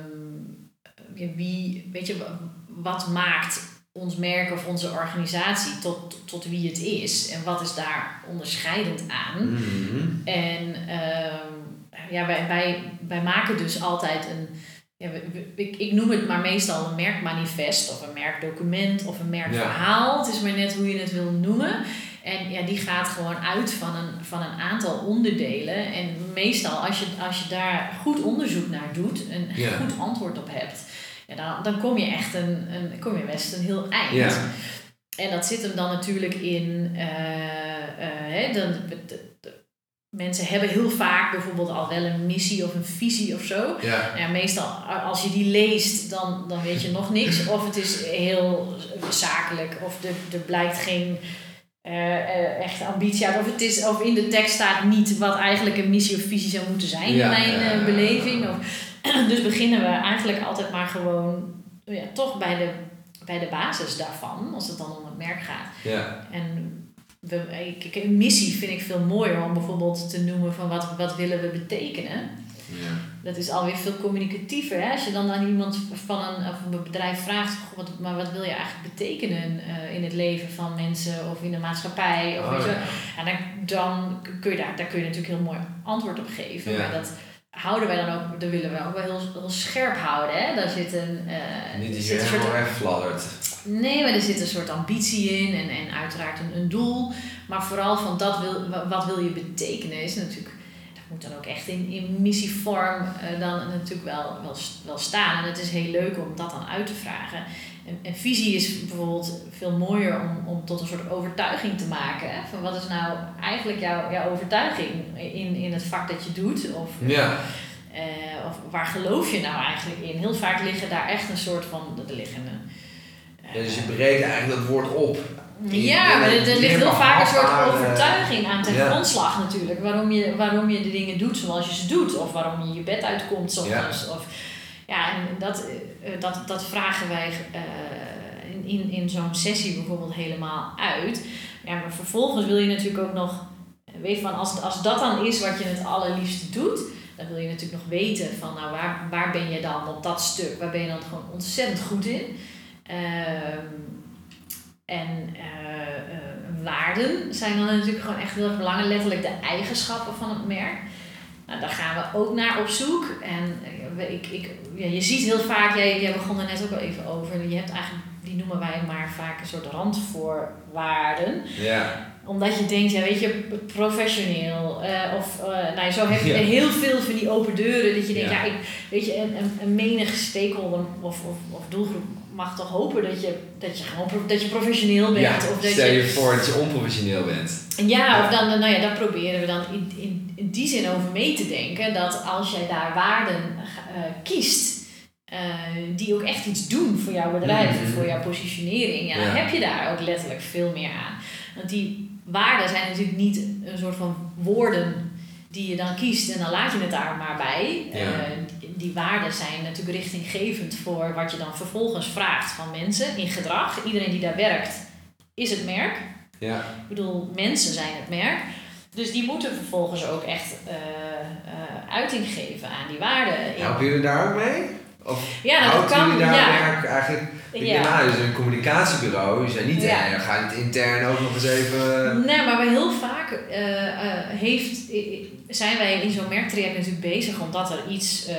wie, weet je, wa- wat maakt ons merk of onze organisatie tot, tot wie het is en wat is daar onderscheidend aan? Mhm. En ehm, ja, wij, wij, wij maken dus altijd een. Ja, ik, ik noem het maar meestal een merkmanifest of een merkdocument of een merkverhaal. Het is maar net hoe je het wil noemen. En ja, die gaat gewoon uit van een, van een aantal onderdelen. En meestal, als je, als je daar goed onderzoek naar doet en Ja. goed antwoord op hebt, ja, dan, dan kom je echt een, een, kom je best een heel eind. Ja. En dat zit hem dan natuurlijk in. eh, eh, hè, dan, mensen hebben heel vaak bijvoorbeeld al wel een missie of een visie of zo. Ja. Ja, meestal als je die leest, dan, dan weet je nog niks. Of het is heel zakelijk, of er, er blijkt geen eh, eh, echte ambitie uit. Of, het is, of in de tekst staat niet wat eigenlijk een missie of visie zou moeten zijn Ja, in mijn eh, beleving. Of, dus beginnen we eigenlijk altijd maar gewoon ja, toch bij de, bij de basis daarvan, als het dan om het merk gaat. Ja. En we, een missie vind ik veel mooier om bijvoorbeeld te noemen van wat, wat willen we betekenen. Ja. Dat is alweer veel communicatiever. Hè? Als je dan aan iemand van een, of een bedrijf vraagt, "Goh, wat, maar wat wil je eigenlijk betekenen eh, in het leven van mensen of in de maatschappij? Of Oh, weet je, ja. en dan, dan kun je daar, daar kun je natuurlijk heel mooi antwoord op geven. Ja. Maar dat houden wij dan ook, dat willen we ook wel heel, heel scherp houden. Hè? Daar zit een, eh, Niet dat zit je een soort helemaal wegfladdert. Nee, maar er zit een soort ambitie in en, en uiteraard een, een doel. Maar vooral van dat wil, wa- wat wil je betekenen is natuurlijk... Dat moet dan ook echt in, in missievorm eh, dan natuurlijk wel, wel, wel staan. En het is heel leuk om dat dan uit te vragen. En, en visie is bijvoorbeeld veel mooier om, om tot een soort overtuiging te maken. Hè? Van wat is nou eigenlijk jouw, jouw overtuiging in, in het vak dat je doet? Of, Ja. eh, of waar geloof je nou eigenlijk in? Heel vaak liggen daar echt een soort van... Er liggen Ja, dus je breekt eigenlijk dat woord op. ja, maar er, er ligt heel vaak een soort overtuiging aan ten Ja. grondslag natuurlijk. Waarom je, waarom je de dingen doet zoals je ze doet. Of waarom je je bed uitkomt soms. Of, ja, en dat, eh, dat, dat vragen wij eh, in, in, in zo'n sessie bijvoorbeeld helemaal uit. Ja, maar vervolgens wil je natuurlijk ook nog... Weet van, als, als dat dan is wat je het allerliefste doet... Dan wil je natuurlijk nog weten van, nou, waar, waar ben je dan op dat stuk? Waar ben je dan gewoon ontzettend goed in? Ehm, en eh, eh, waarden zijn dan natuurlijk gewoon echt heel erg belangrijk. Letterlijk de eigenschappen van het merk. Nou, daar gaan we ook naar op zoek. En eh, ik, ik, ja, je ziet heel vaak, jij, jij begon er net ook al even over. Je hebt eigenlijk, die noemen wij maar vaak een soort randvoorwaarden Ja. omdat je denkt, ja weet je, professioneel. eh, of uh, nou, zo heb je Ja. heel veel van die open deuren. Dat je denkt, ja, Ja. ik, weet je, een, een, een menige stakeholder of, of, of doelgroep mag toch hopen dat je, dat je gewoon dat je professioneel bent. ja. of dat Stel je, je voor dat je onprofessioneel bent. ja, of dan, nou ja, daar proberen we dan in, in, in die zin over mee te denken. Dat als jij daar waarden eh, kiest, eh, die ook echt iets doen voor jouw bedrijf, of voor jouw positionering, ja, dan Ja. heb je daar ook letterlijk veel meer aan. Want die waarden zijn natuurlijk niet een soort van woorden die je dan kiest en dan laat je het daar maar bij. Ja. Die waarden zijn natuurlijk richtinggevend voor wat je dan vervolgens vraagt van mensen in gedrag. Iedereen die daar werkt, is het merk. Ja. Ik bedoel, mensen zijn het merk. Dus die moeten vervolgens ook echt eh, eh, uiting geven aan die waarden. Helpen jullie daar ook mee? Of ja, dat kan. jullie daar Ja. werk eigenlijk... Ik Ja. dus een communicatiebureau. Je zijn niet, Ja. ga het intern ook nog eens even... Nee, maar heel vaak eh, heeft, zijn wij in zo'n merktraject natuurlijk bezig omdat er iets, eh,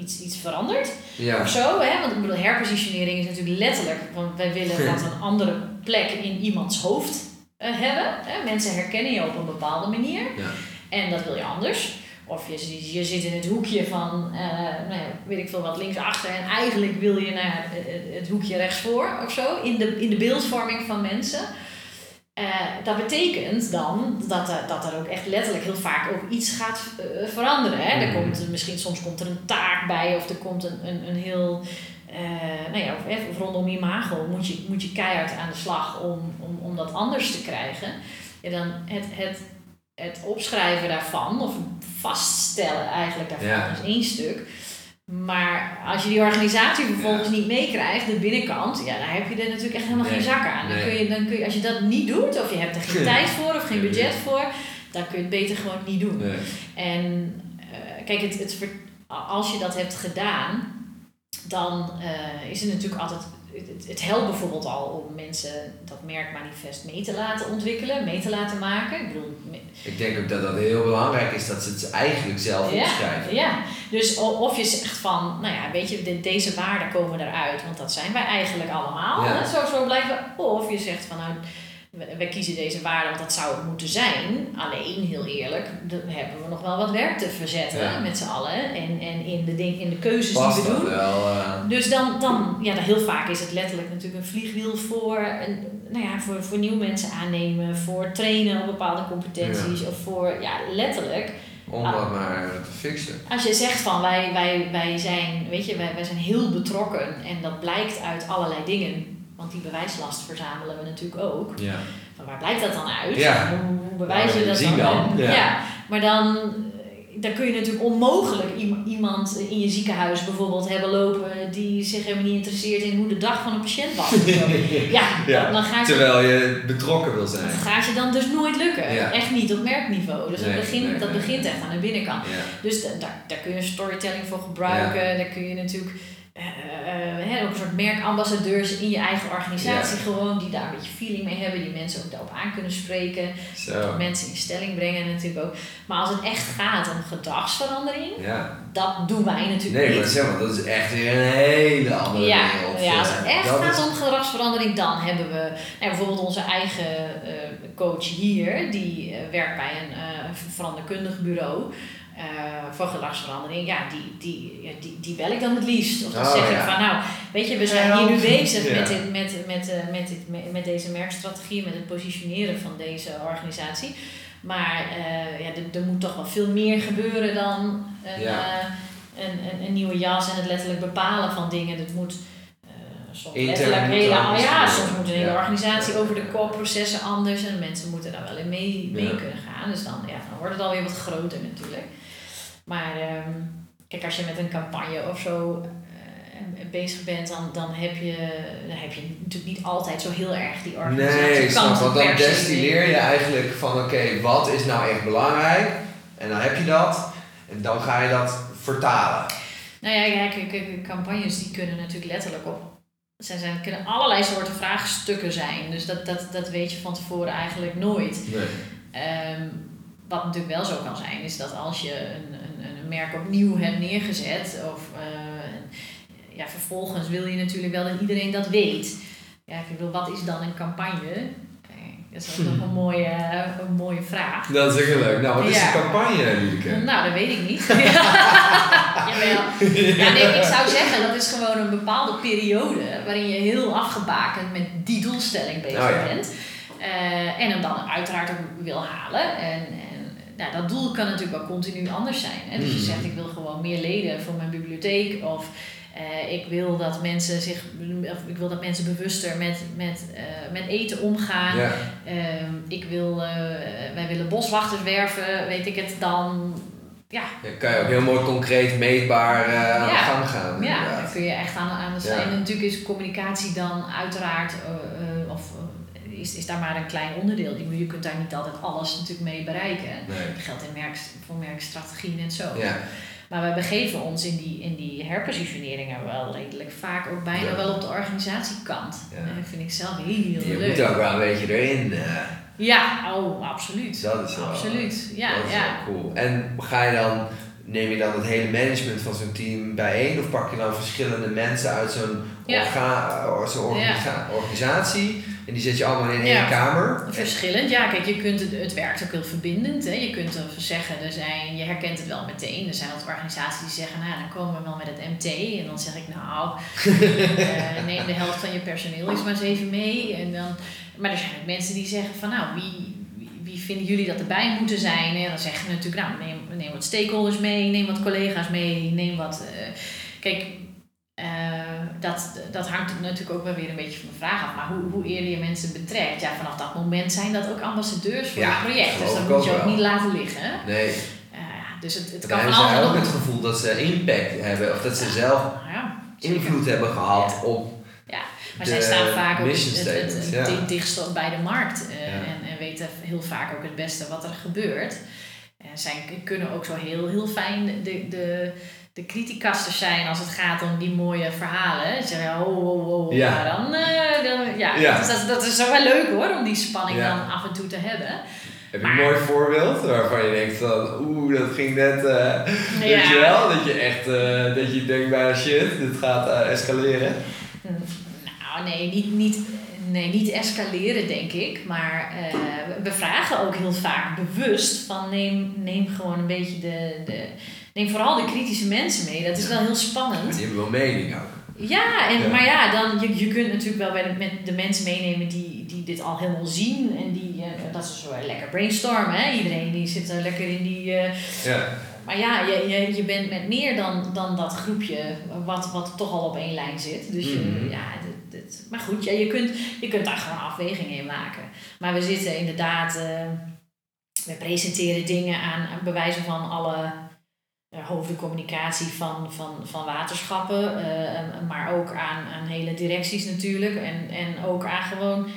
iets, iets verandert. Ja. Of zo, hè? Want ik bedoel, herpositionering is natuurlijk letterlijk, want wij willen dat een andere plek in iemands hoofd eh, hebben. Hè? Mensen herkennen je op een bepaalde manier. Ja. En dat wil je anders. Of je, je zit in het hoekje van, eh, nou ja, weet ik veel wat, linksachter. En eigenlijk wil je naar het, het hoekje rechtsvoor of zo. In de, in de beeldvorming van mensen. Eh, dat betekent dan dat er, dat er ook echt letterlijk heel vaak ook iets gaat eh, veranderen. Hè? Er Mhm. komt, misschien soms komt er een taak bij of er komt een, een, een heel... eh, nou ja, of, rondom imago moet je, moet je keihard aan de slag om, om, om dat anders te krijgen. Ja, dan het, het het opschrijven daarvan, of vaststellen eigenlijk daarvan, Ja. is één stuk. Maar als je die organisatie vervolgens niet meekrijgt, de binnenkant, ja, daar heb je er natuurlijk echt helemaal Nee, geen zak aan. Dan nee. kun je, dan kun je, als je dat niet doet, of je hebt er geen tijd voor of geen budget voor, dan kun je het beter gewoon niet doen. Nee. En eh, kijk, het, het, als je dat hebt gedaan, dan eh, is het natuurlijk altijd. Het, het- helpt bijvoorbeeld al om mensen dat merkmanifest mee te laten ontwikkelen, mee te laten maken. Ik bedoel, Ik denk ook dat dat heel belangrijk is dat ze het eigenlijk zelf ja, opschrijven. ja, dus of je zegt van, nou ja, weet je, de- deze waarden komen eruit, want dat zijn wij eigenlijk allemaal. Ja. Zo, zo blijven. Of je zegt van, nou, wij kiezen deze waarden, want dat zou het moeten zijn. Alleen, heel eerlijk, dan hebben we nog wel wat werk te verzetten Ja. met z'n allen. En, en in, de ding, in de keuzes Past die we doen. wel? eh, Dus dan, dan ja, dan heel vaak is het letterlijk natuurlijk een vliegwiel voor, een, nou ja, voor, voor nieuwe mensen aannemen, voor trainen op bepaalde competenties. Of voor, ja, letterlijk. om Ah. dat maar te fixen. Als je zegt van wij, wij, wij zijn, weet je, wij, wij zijn heel betrokken en dat blijkt uit allerlei dingen. Want die bewijslast verzamelen we natuurlijk ook. Ja. Maar waar blijkt dat dan uit? Ja. Hoe, hoe bewijs je Nou, dat zien dan? dan, ja. maar dan, eh, dan kun je natuurlijk onmogelijk iem- iemand in je ziekenhuis bijvoorbeeld hebben lopen die zich helemaal niet interesseert in hoe de dag van een patiënt was. ja, Ja, Dan, gaat je, Terwijl je betrokken wil zijn. dat gaat je dan dus nooit lukken. Ja. Echt niet op merkniveau. Dus Nee, dat, begint, nee, dat nee, begint echt aan de binnenkant. Dus da- daar, daar kun je storytelling voor gebruiken. Daar kun je natuurlijk hè, ook een soort merkambassadeurs in je eigen organisatie gewoon, die daar een beetje feeling mee hebben, die mensen ook daarop aan kunnen spreken, Zo. mensen in stelling brengen natuurlijk ook. Maar als het echt gaat om gedragsverandering, Ja. dat doen wij natuurlijk Nee, niet. maar zeg maar, dat is echt weer een hele andere Ja, wereld. ja, als het echt dat gaat is- om gedragsverandering, dan hebben we nou, bijvoorbeeld onze eigen eh, coach hier, die werkt bij een veranderkundig bureau. Eh, voor gedragsverandering, ja, die, die, ja, die, die bel ik dan het liefst. Of dan Oh, zeg ik ja. van, nou, weet je, we zijn hier nu bezig Ja. met, dit, met, met, eh, met, dit, met, deze merkstrategie, met het positioneren van deze organisatie. Maar eh, ja, er, er moet toch wel veel meer gebeuren dan een, Ja. eh, een, een, een nieuwe jas en het letterlijk bepalen van dingen. Het moet eh, soms letterlijk moet hele, ja, gebeuren. soms moet een hele Ja. organisatie Ja. over de kop, processen anders en mensen moeten daar wel in mee, mee Ja. kunnen gaan. Dus dan, ja, dan wordt het alweer wat groter natuurlijk. Maar ehm, kijk, als je met een campagne of zo eh, bezig bent, dan, dan, heb je, dan heb je natuurlijk niet altijd zo heel erg die organisatie. Nee, snap, want dan destilleer je eigenlijk van oké, wat is nou echt belangrijk? En dan heb je dat. En dan ga je dat vertalen. Nou ja, kijk, campagnes die kunnen natuurlijk letterlijk op. Zijn, zijn, kunnen allerlei soorten vraagstukken zijn. Dus dat, dat, dat weet je van tevoren eigenlijk nooit. Nee. Ehm, wat natuurlijk wel zo kan zijn, is dat als je een, een, een merk opnieuw hebt neergezet, of eh, ja, vervolgens wil je natuurlijk wel dat iedereen dat weet. Ja, ik bedoel, wat is dan een campagne? Eh, Dat is ook nog een mooie, een mooie vraag. Dat is heel leuk. Nou, wat is Ja. de campagne, Lieke? Nou, dat weet ik niet. Jawel. Ja, nee, ik zou zeggen, dat is gewoon een bepaalde periode waarin je heel afgebakend met die doelstelling bezig Oh ja. bent. Eh, en hem dan uiteraard ook wil halen. En, en nou, dat doel kan natuurlijk wel continu anders zijn. Hè? Dus je Mhm. zegt, ik wil gewoon meer leden voor mijn bibliotheek. Of eh, ik wil dat mensen zich, of ik wil dat mensen bewuster met, met, eh, met eten omgaan. Ja. Ehm, ik wil, eh, wij willen boswachters werven, weet ik het, dan ja, Dan kan je ook heel mooi concreet, meetbaar aan de Ja. gang gaan. ja, inderdaad. dan kun je echt aan, aan de slag. Ja. En natuurlijk is communicatie dan uiteraard, is, is daar maar een klein onderdeel. Je, je kunt daar niet altijd alles natuurlijk mee bereiken. Nee. Dat geldt in merk, voor merkstrategie net zo. Ja. Maar we begeven ons in die, in die herpositioneringen wel redelijk vaak ook bijna Ja. wel op de organisatiekant. Ja. En dat vind ik zelf heel Je leuk. moet ook wel een beetje erin. eh. Ja, oh, absoluut. dat is wel, Absoluut, ja, dat is ja. cool. En ga je dan, neem je dan het hele management van zo'n team bijeen? Of pak je dan verschillende mensen uit zo'n Ja. orga- eh, organisa- organisatie? En die zet je allemaal in één Ja. kamer? Verschillend, ja. Kijk, je kunt het, het werkt ook heel verbindend. Hè. Je kunt zeggen, er zijn, je herkent het wel meteen. Er zijn wat organisaties die zeggen, nou, dan komen we wel met het MT. En dan zeg ik, nou, eh, neem de helft van je personeel eens maar eens even mee. En dan, maar er zijn ook mensen die zeggen van, nou, wie vinden jullie dat erbij moeten zijn? En dan zeggen we natuurlijk, nou, neem, neem wat stakeholders mee, neem wat collega's mee, neem wat... eh, kijk, eh, dat, dat hangt natuurlijk ook wel weer een beetje van de vraag af. Maar hoe, hoe eerder je mensen betrekt, ja, vanaf dat moment zijn dat ook ambassadeurs voor Ja, het project. Dus dat moet je ook wel. niet laten liggen. Nee, Eh, dus het, het kan van hebben ook het gevoel dat ze impact hebben. Of dat ze zelf Ja, invloed hebben gehad op... Maar de zij staan vaak ook het, het, het, ja. dichtst bij de markt Ja. en, en weten heel vaak ook het beste wat er gebeurt. En zij kunnen ook zo heel, heel fijn de, de, de criticasters zijn als het gaat om die mooie verhalen. Ze zeggen, oh, oh, oh, Ja. maar dan, eh, dan ja, Ja. Dus dat, dat is zo wel leuk hoor, om die spanning Ja. dan af en toe te hebben. Heb je een mooi voorbeeld waarvan je denkt van... Oeh, dat ging net... eh Weet je wel? Dat je echt... eh, dat je denkt bij shit, dit gaat escaleren. Nou, nee, niet, niet, nee, niet escaleren, denk ik. Maar eh, we vragen ook heel vaak bewust van neem, neem gewoon een beetje de, de... Neem vooral de kritische mensen mee. Dat is wel heel Maar spannend. die hebben wel mening ook. Ja, en, Ja. maar ja, dan, je, je kunt natuurlijk wel bij de, met de mensen meenemen die, die dit al helemaal zien. En die, eh, dat is zo lekker brainstormen. Hè? Iedereen die zit er lekker in die... eh, Ja. maar ja, je, je, je bent met meer dan, dan dat groepje wat, wat toch al op één lijn zit. Dus je, Mhm. ja, maar goed, ja, je, kunt, je kunt daar gewoon afwegingen in maken. Maar we zitten inderdaad, eh, we presenteren dingen aan, bewijzen van alle uh, hoofden communicatie van, van, van waterschappen. eh, en- maar ook aan, aan hele directies natuurlijk. En, en ook aan gewoon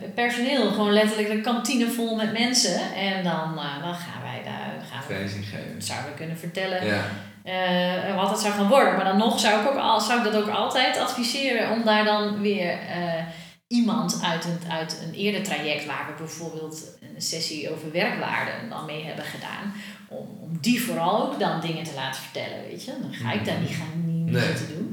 de personeel. Gewoon letterlijk de kantine vol met mensen. En dan, eh, dan gaan wij daar, gaan we geven. zouden we kunnen vertellen Ja. eh, wat het zou gaan worden. Maar dan nog zou ik, ook al, zou ik dat ook altijd adviseren om daar dan weer iemand uit een, uit een eerder traject, waar we bijvoorbeeld een sessie over werkwaarden dan mee hebben gedaan, om, om die vooral ook dan dingen te laten vertellen, weet je. Dan ga ik daar niet gaan niet Nee. zitten doen.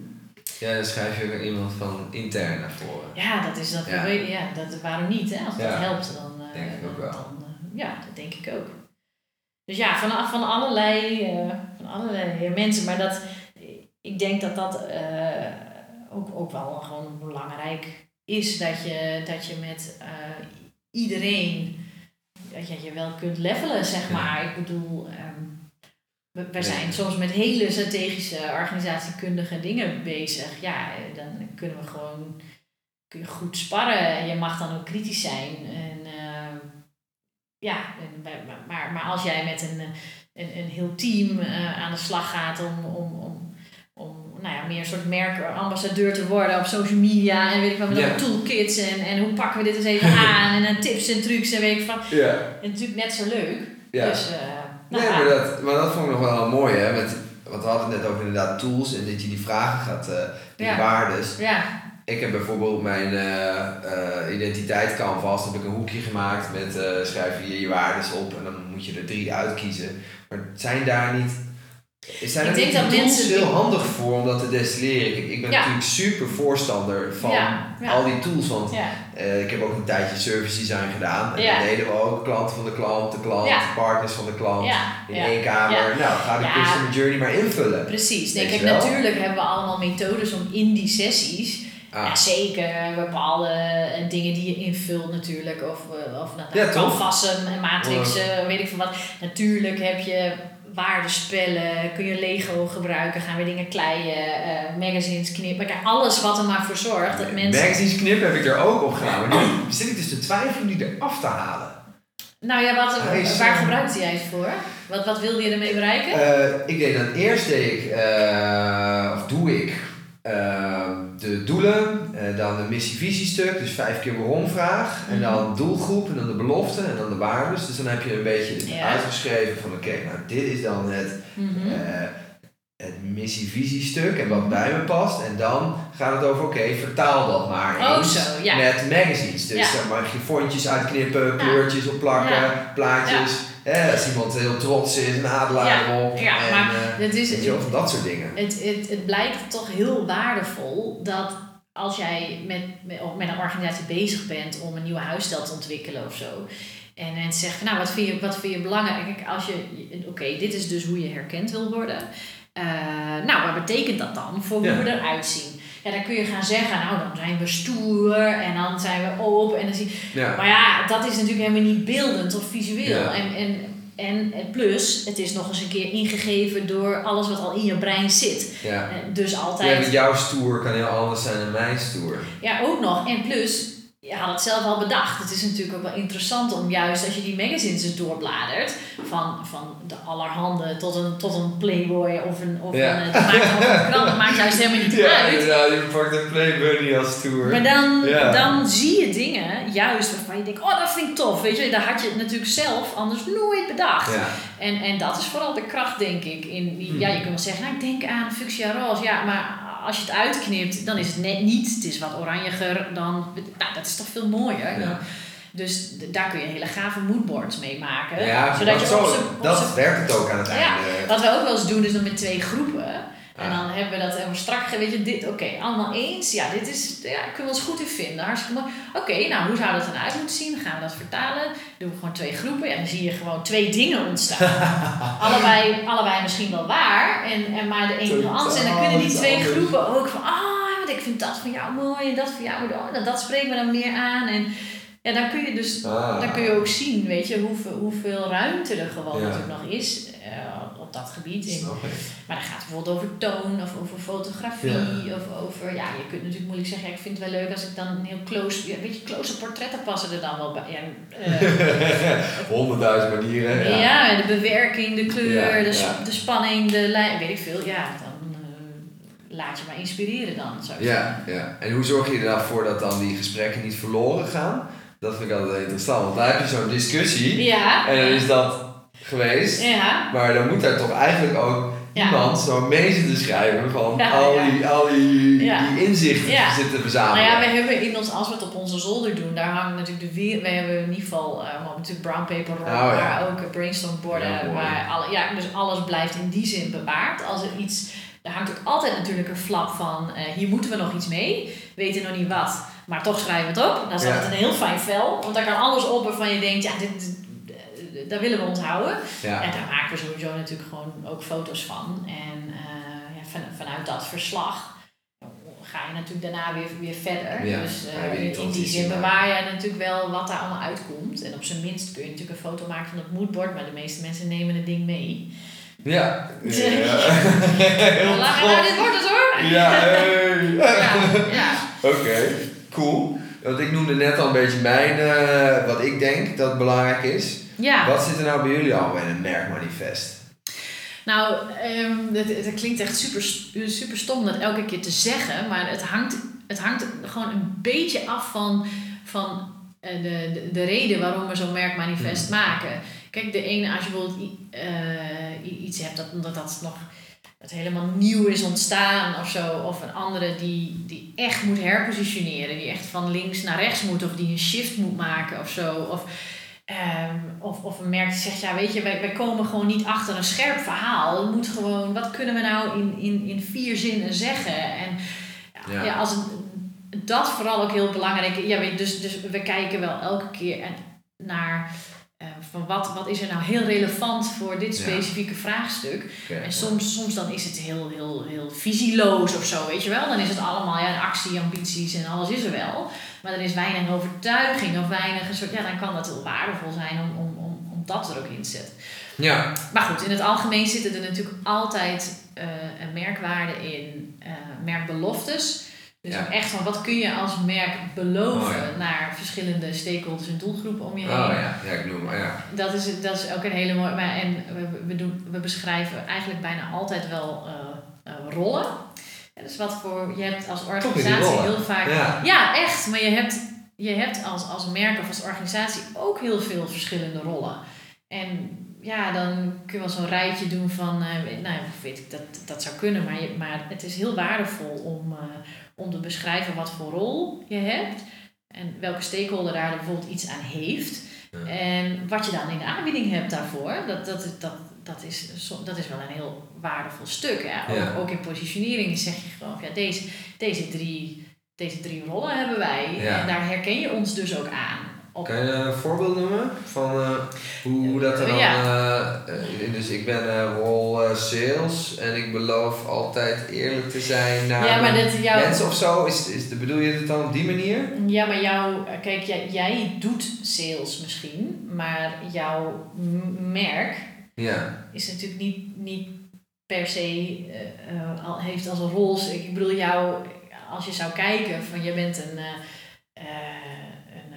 Ja, dan schrijf je ook iemand van intern naar voren. Ja, dat is dat. Ja. Ja. ja dat, waarom niet? Hè? Als dat Ja. helpt, dan. eh, Denk ik ook wel. dan, eh, ja, dat denk ik ook. Dus ja, van, van allerlei, eh, van allerlei mensen. Maar dat, ik denk dat dat ook, ook wel gewoon belangrijk is. Dat je, dat je met iedereen, dat je je wel kunt levelen, zeg Ja. maar. Ik bedoel, ehm, we, we zijn soms met hele strategische organisatiekundige dingen bezig. Ja, eh, dan kunnen we gewoon kun je goed sparren en je mag dan ook kritisch zijn. En, ehm, ja, en, maar, maar, als jij met een, eh, een, een heel team eh, aan de slag gaat om, om, om, om nou ja, meer een soort merkambassadeur te worden op social media en weet ik wat, met Ja. allemaal toolkits en, en hoe pakken we dit eens even aan en, en tips en trucs en weet ik van. Ja. En natuurlijk net zo leuk. Ja. Dus, eh, nee, ja. maar dat, maar dat vond ik nog wel mooi, hè. Met, want we hadden het net over inderdaad tools en dat je die vragen gaat, eh die Ja. waardes. ja, Ik heb bijvoorbeeld mijn eh eh, identiteit canvas, heb ik een hoekje gemaakt met schrijf je je waardes op en dan moet je er drie uitkiezen. Maar zijn daar niet, zijn Ik denk dat mensen heel handig voor om dat te destilleren? Ik, ik ben Ja. natuurlijk super voorstander van Ja, ja. al die tools, want eh, ik heb ook een tijdje service design gedaan en dan deden we ook klanten van de klant, de klant, partners van de klant. In één kamer. Nou, ga de customer journey maar invullen. Precies. Nee, kijk, natuurlijk hebben we allemaal methodes om in die sessies Ah. Ja, zeker. Bepaalde eh, dingen die je invult natuurlijk. Of, eh, of nou, Ja, en matrixen, weet ik veel wat. Natuurlijk heb je waardespellen, kun je Lego gebruiken, gaan we dingen kleien, eh, magazines knippen. Kijk, alles wat er maar voor zorgt dat mensen... Magazines knip heb ik er ook op gedaan. Maar nu zit ik dus te twijfelen om die eraf te halen. Nou ja, wat, is, waar eh, gebruikte jij het voor? Wat, wat wilde je ermee bereiken? Eh, ik deed dan eerst deed ik, eh, of doe ik, de doelen, eh, dan een missie-visiestuk, dus vijf keer waarom-vraag. En dan doelgroep en dan de belofte en dan de waardes. Dus dan heb je een beetje Ja. uitgeschreven van oké, nou dit is dan het Mhm. eh, het missie-visiestuk en wat bij me past. En dan gaat het over, oké, vertaal dat maar Oh, eens zo, ja. met magazines. Dus Ja. daar mag je fontjes uitknippen, kleurtjes op plakken, Ja. plaatjes. Hè, als iemand heel trots is, een adelaar Ja. erop. Ja, en, maar eh, het is- weet je wel, van dat soort dingen. Het, het, het blijkt toch heel waardevol dat als jij met, met, met een organisatie bezig bent om een nieuwe huisstijl te ontwikkelen of zo. En mensen zeggen, nou, wat vind je, wat vind je belangrijk? Als je, oké, dit is dus hoe je herkend wil worden. Eh, nou, wat betekent dat dan voor hoe we eruit zien? Ja, dan kun je gaan zeggen, nou, dan zijn we stoer en dan zijn we op. En dan zie, Ja. maar ja, dat is natuurlijk helemaal niet beeldend of visueel. Ja. En, en en, en plus, het is nog eens een keer ingegeven door alles wat al in je brein zit. Ja. Eh, Dus Ja, altijd. met jouw stoer kan heel anders zijn dan mijn stoer. Ja, ook nog. En plus, je had het zelf al bedacht. Het is natuurlijk ook wel interessant om juist als je die magazines eens doorbladert, van, van de allerhande tot een, tot een Playboy of een. Of Ja. een het maakt, juist helemaal niet uit. inderdaad, je pakt een Play Bunny als stoer. Maar dan, Ja. dan zie je dingen, juist waarvan je denkt, oh dat vind ik tof. Weet je, daar had je natuurlijk zelf anders nooit bedacht. Ja. En, en dat is vooral de kracht, denk ik. In die, Ja, je kunt wel zeggen, nou, ik denk aan fuchsia roze. Ja, maar als je het uitknipt, dan is het net niet. Het is wat oranjiger dan... Nou, dat is toch veel mooier. Ja. Dus daar kun je hele gave moodboards mee maken. Ja, zodat je op dat werkt het ook aan het Ja, einde. wat we ook wel eens doen, is dan met twee groepen. En Ah. dan hebben we dat helemaal strak, weet je, dit, oké, allemaal eens. Ja, dit is, ja, kunnen we ons goed in vinden. Hartstikke mooi. Oké, nou, hoe zou dat dan uit moeten zien? Dan gaan we dat vertalen. Doen we gewoon twee groepen. Ja, dan zie je gewoon twee dingen ontstaan. allebei, allebei misschien wel waar. En, en maar de een wil anders. En dan kunnen die twee groepen ook van, ah, want ik vind dat van jou mooi en dat van jou, oh, dat, dat spreekt me dan meer aan. En ja, dan kun je dus Ah. dan kun je ook zien, weet je, hoeveel, hoeveel ruimte er gewoon Ja. natuurlijk nog is op dat gebied. Ik. maar dan gaat het bijvoorbeeld over toon of over fotografie of over, ja, je kunt natuurlijk moeilijk zeggen, ja, ik vind het wel leuk als ik dan een heel close, ja, weet je, close portretten passen er dan wel bij. Ja, eh, Honderdduizend manieren. Ja. ja. de bewerking, de kleur, de, de spanning, de lijn, weet ik veel, ja, dan eh, laat je maar inspireren dan. Zou ik Ja, ja. En hoe zorg je er dan voor dat dan die gesprekken niet verloren gaan? Dat vind ik altijd interessant. Want dan heb je zo'n discussie. Ja. En dan is dat geweest. Ja. Maar dan moet daar toch eigenlijk ook iemand zo mee zitten schrijven van al, die, al die, die inzichten Ja. zitten verzamelen. Nou ja, we hebben in ons, als we het op onze zolder doen, daar hangt natuurlijk de weer. We hebben in ieder geval uh, hebben natuurlijk brown paper roll, Oh, maar ook brainstormborden, Ja, waar alle, ja, dus alles blijft in die zin bewaard. Als er iets, er hangt ook altijd natuurlijk een flap van, eh, hier moeten we nog iets mee, weten nog niet wat, maar toch schrijven we het op. Dat is Ja. altijd een heel fijn vel, want daar kan alles op waarvan je denkt, ja, dit, eh, daar willen we onthouden. Ja. En daar maken we sowieso natuurlijk gewoon ook foto's van. En eh, ja, van, vanuit dat verslag ga je natuurlijk daarna weer, weer verder. Ja, dus eh, in, in die zin bewaar je natuurlijk wel wat daar allemaal uitkomt. En op zijn minst kun je natuurlijk een foto maken van het moodboard, maar de meeste mensen nemen het ding mee. Ja. Ja. Heel Laat nou, dit wordt het hoor! Ja, hey. ja, ja. Oké, cool. Want ik noemde net al een beetje mijn, eh, wat ik denk dat belangrijk is. Ja. Wat zit er nou bij jullie al in een merkmanifest? Nou, ehm het, het klinkt echt super, super stom dat elke keer te zeggen, maar het hangt, het hangt gewoon een beetje af van, van eh, de, de, de reden waarom we zo'n merkmanifest maken. Kijk, de ene, als je bijvoorbeeld eh, iets hebt dat, dat dat nog dat helemaal nieuw is ontstaan of zo, of een andere die, die echt moet herpositioneren, die echt van links naar rechts moet, of die een shift moet maken of zo. Of, Ehm, of, of een merk die zegt, ja weet je, wij, wij komen gewoon niet achter een scherp verhaal. Het moet gewoon, wat kunnen we nou in, in, in vier zinnen zeggen? En ja, Ja. als het, dat vooral ook heel belangrijk. Ja, weet dus, dus we kijken wel elke keer naar eh, van wat, wat is er nou heel relevant voor dit Ja. specifieke vraagstuk. En soms, soms dan is het heel, heel, heel visieloos of zo, weet je wel. Dan is het allemaal ja, actie, ambities en alles is er wel. Maar er is weinig overtuiging of weinig een soort... Ja, dan kan dat heel waardevol zijn om, om, om, om dat er ook in te zetten. Ja, Maar goed, in het algemeen zitten er natuurlijk altijd eh, een merkwaarde in eh, merkbeloftes. Dus Ja. ook echt van wat kun je als merk beloven Oh, ja. naar verschillende stakeholders en doelgroepen om je heen. oh ja, ja ik noem maar ja. Dat is, dat is ook een hele mooie. Maar, en we, we, doen, we beschrijven eigenlijk bijna altijd wel eh, eh, rollen. Dus wat voor. Je hebt als organisatie heel vaak. Ja. Ja, echt. Maar je hebt, je hebt als, als merk of als organisatie ook heel veel verschillende rollen. En ja, dan kun je wel zo'n rijtje doen van, eh, nou ja, weet ik, dat, dat zou kunnen, maar, je, maar het is heel waardevol om, eh, om te beschrijven wat voor rol je hebt en welke stakeholder daar bijvoorbeeld iets aan heeft. Ja. En wat je dan in de aanbieding hebt daarvoor, dat, dat, is- dat, dat, is, dat is wel een heel waardevol stuk. Hè? Ook, Ja. ook in positionering zeg je gewoon, ja, deze, deze, drie, deze drie rollen hebben wij. Ja. En daar herken je ons dus ook aan. Op, Kan je een voorbeeld noemen van eh, hoe, hoe dat er dan... Ja. eh, eh, dus ik ben eh rol sales en ik beloof altijd eerlijk te zijn naar ja, maar dat jouw, mensen of zo. Is, is, bedoel je het dan op die manier? Ja, maar jou, kijk, jij, jij doet sales misschien, maar jouw merk Ja. is natuurlijk niet, niet per se eh, eh, heeft als een rol. Ik bedoel, jou, als je zou kijken van je bent een. eh, een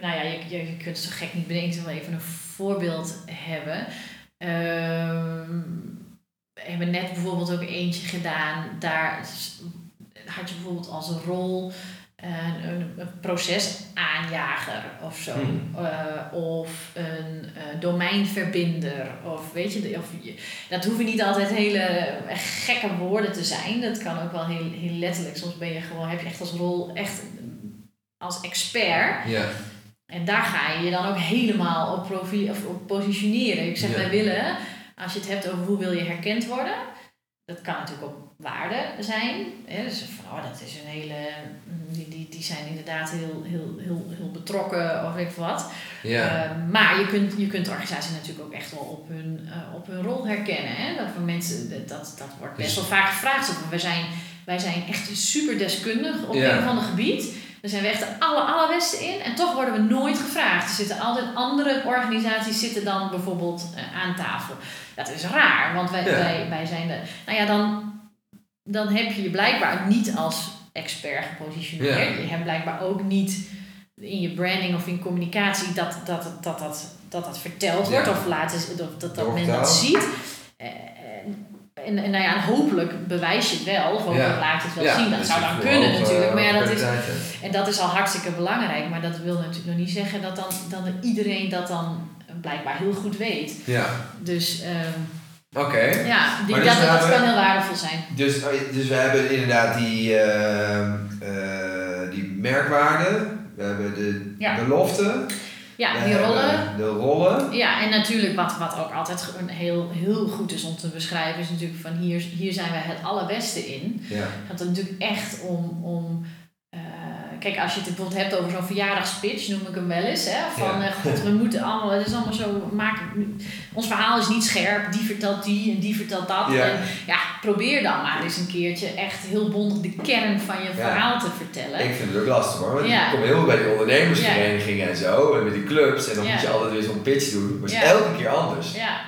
nou ja, je, je, kunt zo gek niet bedenken, wil even een voorbeeld hebben. Ehm, we hebben net bijvoorbeeld ook eentje gedaan, daar had je bijvoorbeeld als rol een, een, procesaanjager of zo. Hmm. Eh, of een eh, domeinverbinder. Of weet je, of je, dat hoeven niet altijd hele gekke woorden te zijn. Dat kan ook wel heel, heel letterlijk. Soms ben je gewoon, heb je echt als rol, echt als expert. Ja. En daar ga je je dan ook helemaal op, profi of op positioneren. Ik zeg, Ja. wij willen, als je het hebt over hoe wil je herkend worden, dat kan natuurlijk op waarde zijn. Hè? Dus van, oh, dat is een hele, die, die, die zijn inderdaad heel, heel, heel, heel betrokken of weet ik wat. Ja. Eh, maar je kunt, je kunt de organisatie natuurlijk ook echt wel op hun, eh, op hun rol herkennen. Hè? Dat voor mensen, dat, dat, wordt best Dus- wel vaak gevraagd. Van, Wij zijn, wij zijn echt super deskundig op Ja. een of ander gebied. Daar zijn we echt de aller, allerbeste in. En toch worden we nooit gevraagd. Er zitten altijd andere organisaties zitten dan bijvoorbeeld eh, aan tafel. Dat is raar, want wij, Ja. wij, wij zijn de... Nou ja, dan, dan heb je je blijkbaar niet als expert gepositioneerd. Je hebt blijkbaar ook niet in je branding of in communicatie dat dat, dat, dat, dat, dat, dat verteld wordt. Of laten, dat, dat, dat men dat ziet. Eh, En, en nou ja, en hopelijk bewijs je het wel. Of hopelijk Ja. laat het wel Ja, zien. Dat zou dan kunnen natuurlijk. Maar ja, dat is, en dat is al hartstikke belangrijk. Maar dat wil natuurlijk nog niet zeggen dat dan, dan iedereen dat dan blijkbaar heel goed weet. Ja. Dus ehm, Oké. ja, die, dus dat, dat hebben- kan heel waardevol zijn. Dus, dus we hebben inderdaad die, eh, die merkwaarde. We hebben de Ja. belofte. Ja, we die rollen. De rollen. Ja, en natuurlijk wat, wat ook altijd heel, heel goed is om te beschrijven, is natuurlijk van hier, hier zijn wij het allerbeste in. Ja. Het gaat natuurlijk echt om, om kijk, als je het bijvoorbeeld hebt over zo'n verjaardagspitch, noem ik hem wel eens, hè, van Ja. eh, god, we moeten allemaal, het is allemaal zo, maken, ons verhaal is niet scherp, die vertelt die en die vertelt dat. Ja. En ja, probeer dan maar eens een keertje echt heel bondig de kern van je Ja. verhaal te vertellen. Ik vind het ook lastig hoor. Want ik kom heel veel bij die ondernemersverenigingen en zo. En met die clubs. En dan moet je altijd weer zo'n pitch doen. Maar het is elke keer anders. Ja,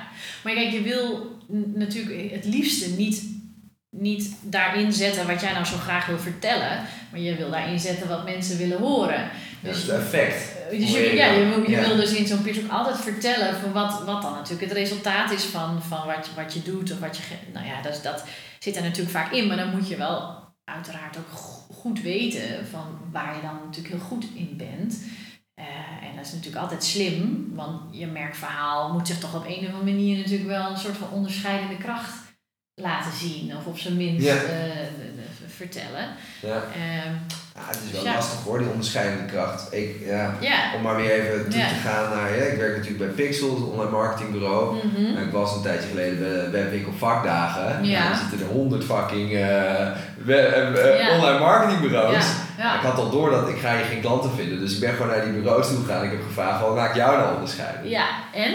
maar kijk, je wil natuurlijk het liefste niet, niet daarin zetten wat jij nou zo graag wil vertellen, maar je wil daarin zetten wat mensen willen horen. Dat Dus, is het effect. eh, dus je, ja, je, wil- je ja. wil dus in zo'n pitch ook altijd vertellen van wat, wat dan natuurlijk het resultaat is van, van wat, je, wat je doet of wat je. Nou ja, dat, dat zit er natuurlijk vaak in, maar dan moet je wel uiteraard ook go- goed weten van waar je dan natuurlijk heel goed in bent. Eh, en dat is natuurlijk altijd slim, want je merkverhaal moet zich toch op een of andere manier natuurlijk wel een soort van onderscheidende kracht laten zien, of op zijn minst Ja. eh, vertellen. Ja. Ehm, Ja, het is wel Ja. lastig hoor, die onderscheidende kracht. Ik, ja, ja. om maar weer even toe te gaan naar... Ja, ik werk natuurlijk bij Pixel, het online marketingbureau. Mhm. En ik was een tijdje geleden bij, bij Winkel Vakdagen. Ja. En er zitten er honderd fucking eh, we- eh, online marketingbureaus. Ik had al door dat ik ga hier geen klanten vinden. Dus ik ben gewoon naar die bureaus toe gegaan. Ik heb gevraagd, wat maakt jou nou onderscheiden? ja, en?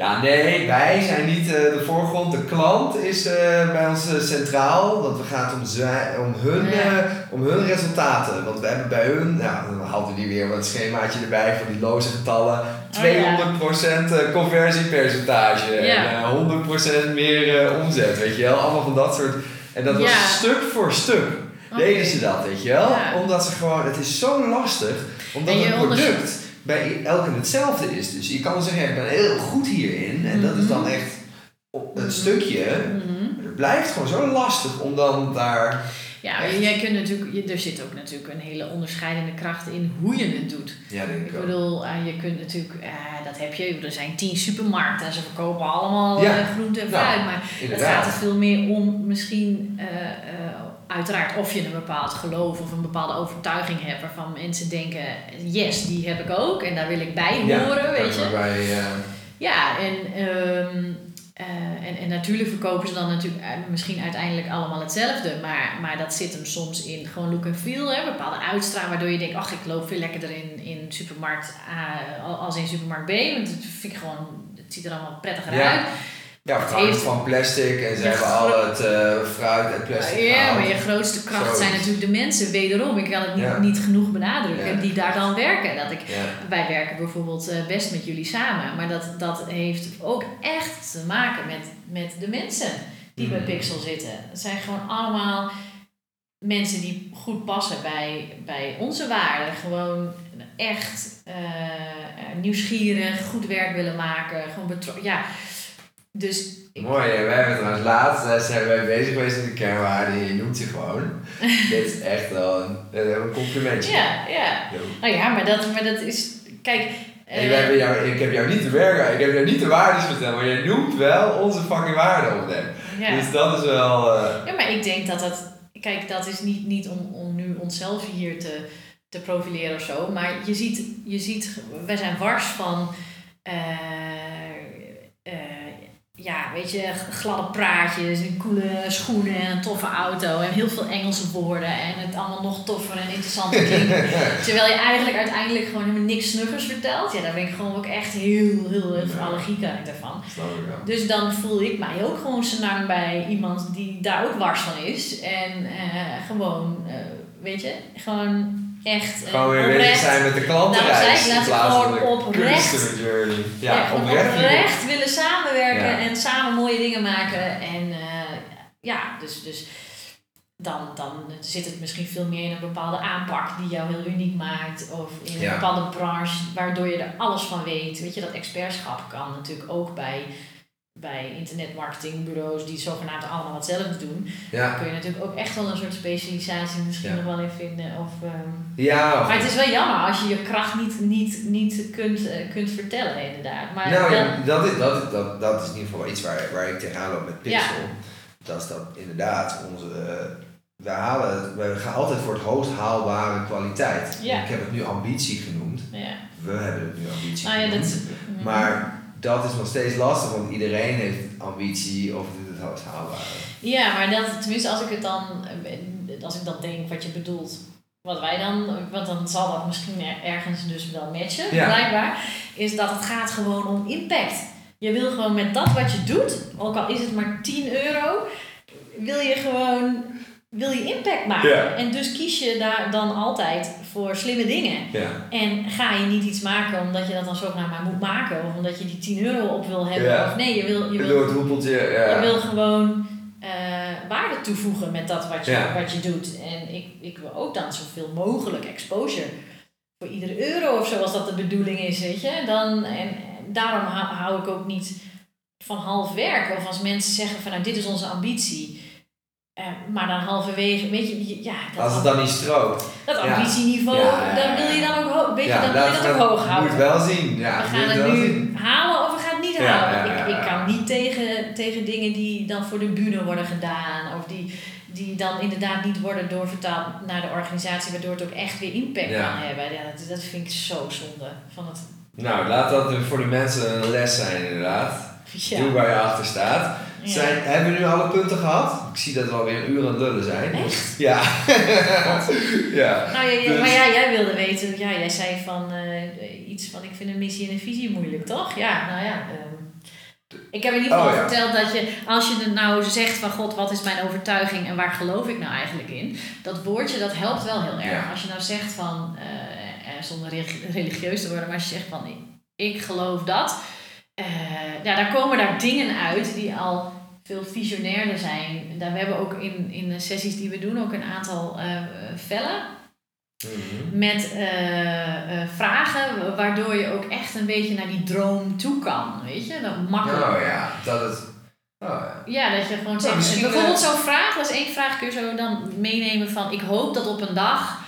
Ja. Nee, wij zijn niet eh, de voorgrond. De klant is eh, bij ons eh, centraal. Want we gaan om, zij, om, hun, Ja. om hun resultaten. Want we hebben bij hun, nou, dan hadden die weer wat schemaatje erbij voor die loze getallen. 200% eh, conversiepercentage. Ja. En eh, 100% meer omzet, weet je wel. Allemaal van dat soort. En dat was stuk voor stuk. Oké. Deden ze dat, weet je wel? Omdat ze gewoon, het is zo lastig. Omdat het product bij elke hetzelfde is. Dus je kan zeggen, ik ben heel goed hierin. En dat is dan Mhm. echt op een stukje. Mhm. Het blijft gewoon zo lastig om dan daar... Ja, jij kunt natuurlijk, er zit ook natuurlijk een hele onderscheidende kracht in hoe je het doet. Ja, denk Ik bedoel, eh, je kunt natuurlijk, eh, dat heb je, er zijn tien supermarkten en ze verkopen allemaal Ja. eh, groente en Nou, fruit. maar het gaat er veel meer om misschien, eh, eh, uiteraard, of je een bepaald geloof of een bepaalde overtuiging hebt waarvan mensen denken, yes, die heb ik ook en daar wil ik bij horen, weet je. Eh, Ja, en, ehm, eh, en, en natuurlijk verkopen ze dan natuurlijk eh, misschien uiteindelijk allemaal hetzelfde. Maar, maar dat zit hem soms in gewoon look en feel. Hè, bepaalde uitstraling waardoor je denkt, ach ik loop veel lekkerder in, in supermarkt A als in supermarkt B. Want dat vind ik gewoon, het ziet er allemaal prettiger Ja. uit. Ja, Het vervangen heeft- van plastic en ze hebben gro- al het eh, fruit en plastic Ja, maar je grootste kracht Zoiets. zijn natuurlijk de mensen. Wederom, ik kan het niet, Ja. niet genoeg benadrukken, Ja. die daar dan werken. Dat ik, wij werken bijvoorbeeld eh, best met jullie samen, maar dat, dat heeft ook echt te maken met, met de mensen die bij Mhm. Pixel zitten. Het zijn gewoon allemaal mensen die goed passen bij, bij onze waarden. Gewoon echt eh, nieuwsgierig, goed werk willen maken. Gewoon betro- ja. Dus Mooi, hè? wij hebben trouwens laatst zijn wij bezig geweest met de kernwaarden en je noemt ze gewoon. Dit is echt wel een, een complimentje. ja, ja. Ja. Nou ja, maar dat, maar dat is. Kijk. En hebben jou, ik heb jou niet de werken, ik heb jou niet de waarden verteld, maar jij noemt wel onze fucking waarden op hem. ja. Dus dat is wel. eh, ja, maar ik denk dat dat. Kijk, dat is niet, niet om, om nu onszelf hier te, te profileren of zo. Maar je ziet, je ziet wij zijn wars van. eh, eh, ja, weet je, gladde praatjes, en coole schoenen en een toffe auto en heel veel Engelse woorden en het allemaal nog toffer en interessanter klinkt. Terwijl je eigenlijk uiteindelijk gewoon helemaal niks snuggers vertelt. Ja, daar ben ik gewoon ook echt heel, heel, heel veel allergie aan daarvan. Dus dan voel ik mij ook gewoon senang bij iemand die daar ook wars van is. En eh, gewoon, eh, weet je, gewoon echt eh, Gewoon weer bezig zijn met de klantenreis van gewoon oprecht. journey. Ja, oprecht. oprecht, willen samenwerken Ja. en samen mooie dingen maken. En eh, ja, dus, dus dan, dan zit het misschien veel meer in een bepaalde aanpak die jou heel uniek maakt. Of in een Ja. bepaalde branche waardoor je er alles van weet. Weet je, dat expertschap kan natuurlijk ook bij, bij internetmarketingbureaus die zogenaamd allemaal hetzelfde doen. Ja, kun je natuurlijk ook echt wel een soort specialisatie misschien Ja. nog wel in vinden. Of, ehm, ja. of- maar het is wel jammer als je je kracht niet, niet, niet kunt, eh, kunt vertellen, inderdaad. Maar nou, wel- ja, dat, is, dat, is, dat, dat is in ieder geval iets waar, waar ik tegenaan loop met Pixel. Dat is dat inderdaad onze. eh, we, halen, we gaan altijd voor het hoogst haalbare kwaliteit. Ik heb het nu ambitie genoemd. ja. We hebben het nu ambitie Nou ja, dat, genoemd. Maar dat is nog steeds lastig, want iedereen heeft ambitie of dit het hoogst haalbare. Ja, maar dat, tenminste als ik het dan, als ik dan denk wat je bedoelt, wat wij dan, want dan zal dat misschien er- ergens dus wel matchen, Ja. blijkbaar, is dat het gaat gewoon om impact. Je wil gewoon met dat wat je doet, ook al is het maar 10 euro, wil je gewoon, wil je impact maken. Ja. En dus kies je daar dan altijd voor slimme dingen. Ja. En ga je niet iets maken omdat je dat dan zogenaamd maar moet maken, of omdat je die 10 euro op wil hebben, Ja. of nee, je wil, je wil het hoepeltje, je wil gewoon eh, waarde toevoegen met dat wat je, wat je doet. En ik, ik wil ook dan zoveel mogelijk exposure voor iedere euro of zo, als dat de bedoeling is, weet je. Dan, en, daarom hou, hou ik ook niet van half werk. Of als mensen zeggen van nou, dit is onze ambitie. Eh, maar dan halverwege, weet je, ja, dat, Als het dan niet strookt. dat ambitieniveau, Ja, dan wil je dan ook hoog, weet je, ja, dan wil je dat we- ook hoog houden. Moet wel zien. Ja, we gaan het nu zien. halen of we gaan het niet halen. ik, ik kan niet tegen, tegen dingen die dan voor de bühne worden gedaan. Of die, die dan inderdaad niet worden doorvertaald naar de organisatie. Waardoor het ook echt weer impact Ja. kan hebben. Ja, dat, dat vind ik zo zonde. Van het, Nou, laat dat voor de mensen een les zijn inderdaad. Ja. Doe waar je achter staat. Ja. Zijn, hebben we nu alle punten gehad? Ik zie dat we alweer een uur aan het lullen zijn. Echt? Ja. ja. Nou, ja, ja, Dus- maar ja, jij wilde weten, ja, jij zei van eh, iets van ik vind een missie en een visie moeilijk, toch? Ja, nou ja. ehm, ik heb in ieder geval Oh, ja. verteld dat je, als je er nou zegt van God, wat is mijn overtuiging en waar geloof ik nou eigenlijk in? Dat woordje, dat helpt wel heel erg. Als je nou zegt van, eh, zonder relig- religieus te worden, maar als je zegt van ik geloof dat. Eh, ja, daar komen daar dingen uit die al veel visionairder zijn. Daar, we hebben ook in, in de sessies die we doen ook een aantal eh, vellen Mhm. met eh, vragen waardoor je ook echt een beetje naar die droom toe kan. Weet je, dat makkelijk. Oh ja, dat het. Oh ja. Ja, dat je gewoon Nou, zegt. bijvoorbeeld zo'n vraag, dat is één vraag, kun je zo dan meenemen van ik hoop dat op een dag.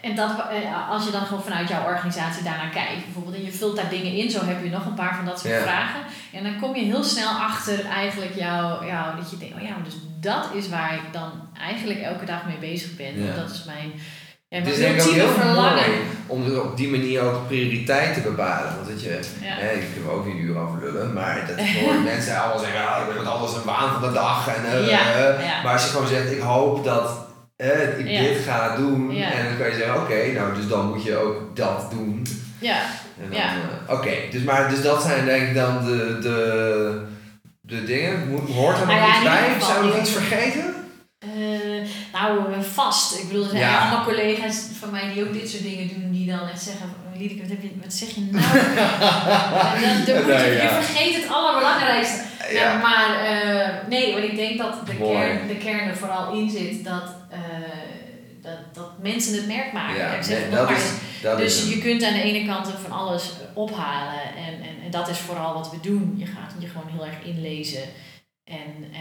En dat, eh, als je dan gewoon vanuit jouw organisatie daarnaar kijkt, bijvoorbeeld, en je vult daar dingen in, zo heb je nog een paar van dat soort Ja. vragen. En dan kom je heel snel achter eigenlijk jou, jou, dat je denkt, oh ja, dus dat is waar ik dan eigenlijk elke dag mee bezig ben. Ja. Dat is mijn, ja, Het mijn is denk ik ook heel verlangen. om er op die manier ook prioriteit te bepalen. Want dat je, Ja. hè, ik we ook weer een uur over lullen, maar dat hoor mensen allemaal zeggen, ja, ik ben met alles een waan van de dag. En, eh, eh. Maar als je gewoon zegt, ik hoop dat eh, ik Ja. dit ga doen, Ja. en dan kan je zeggen, oké, nou dus dan moet je ook dat doen. Ja, dan, Ja. eh, Oké, dus, maar, dus dat zijn denk ik dan de, de, de dingen? Hoort er nog Nou ja, iets bij? geval, Zijn we nog iets vergeten? Eh, nou, eh, vast. Ik bedoel, er zijn Ja. allemaal collega's van mij die ook dit soort dingen doen, die dan echt zeggen: Liedeke, wat, heb je, wat zeg je nou? Dan, dan moet je, je vergeet het allerbelangrijkste. Ja. maar nee, want ik denk dat de Mooi. kern, de kern er vooral in zit dat, eh, dat, dat mensen het merk maken. Ja, ik zeg nee, dat maar is, eens. dat Dus is je kunt aan de ene kant van alles ophalen. En, en, en dat is vooral wat we doen. Je gaat je gewoon heel erg inlezen. En eh,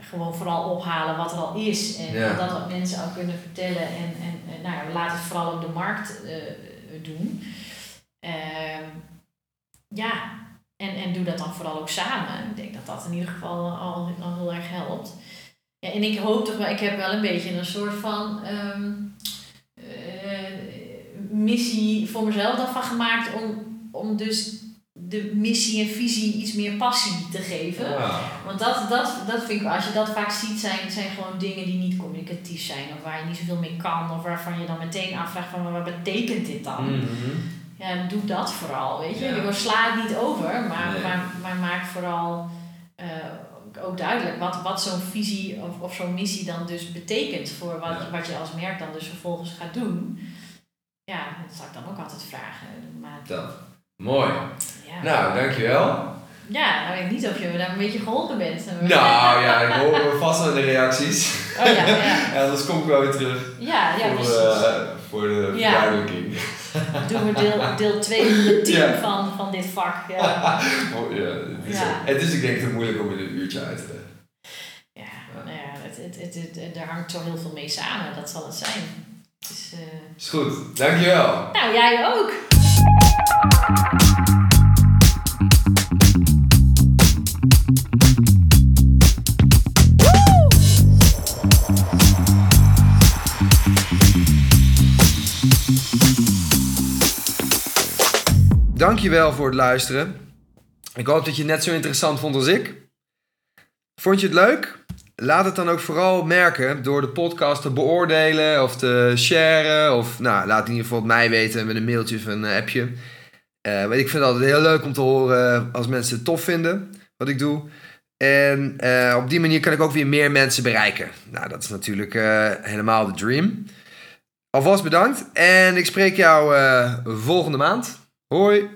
gewoon vooral ophalen wat er al is. En Ja. dat wat mensen ook kunnen vertellen. En, en, nou ja, we laten het vooral op de markt eh, doen. Ehm, ja, en, en doe dat dan vooral ook samen. Ik denk dat dat in ieder geval al, al heel erg helpt. Ja, en ik hoop toch wel, ik heb wel een beetje een soort van ehm, eh, missie voor mezelf daarvan gemaakt om, om dus de missie en visie iets meer passie te geven. Want dat, dat, dat vind ik, als je dat vaak ziet, zijn, zijn gewoon dingen die niet communicatief zijn. Of waar je niet zoveel mee kan. Of waarvan je dan meteen afvraagt van, wat betekent dit dan? mhm. Ja, doe dat vooral, weet je. Ja. Ik sla het niet over, maar, Nee. maar, maar maak vooral eh, ook duidelijk wat, wat zo'n visie of, of zo'n missie dan dus betekent voor wat, Ja. wat je als merk dan dus vervolgens gaat doen. Ja, dat zou ik dan ook altijd vragen. Maar, Dat. Mooi. ja. Nou, dankjewel. ja, nou weet ik niet of je me daar een beetje geholpen bent. Nou ja, ik hoor vast wel de reacties. Oh ja, ja. Ja, anders kom ik wel weer terug Ja, ja, voor, precies. eh, voor de Ja. Doen we deel, deel 2 van het team Ja. van, van dit vak. Ja, Oh, ja, het, is, Ja. het is ik denk te moeilijk om in een uurtje uit te leggen. ja, nou ja het, het, het, het, er hangt zo heel veel mee samen, dat zal het zijn. Dus, eh, Is goed, dankjewel. nou, jij ook. Dankjewel voor het luisteren. Ik hoop dat je het net zo interessant vond als ik. Vond je het leuk? Laat het dan ook vooral merken door de podcast te beoordelen of te sharen. Of nou, laat in ieder geval mij weten met een mailtje of een appje. Eh, want ik vind het altijd heel leuk om te horen als mensen het tof vinden wat ik doe. En eh, op die manier kan ik ook weer meer mensen bereiken. Nou, dat is natuurlijk eh, helemaal de dream. Alvast bedankt en ik spreek jou volgende maand. Hoi!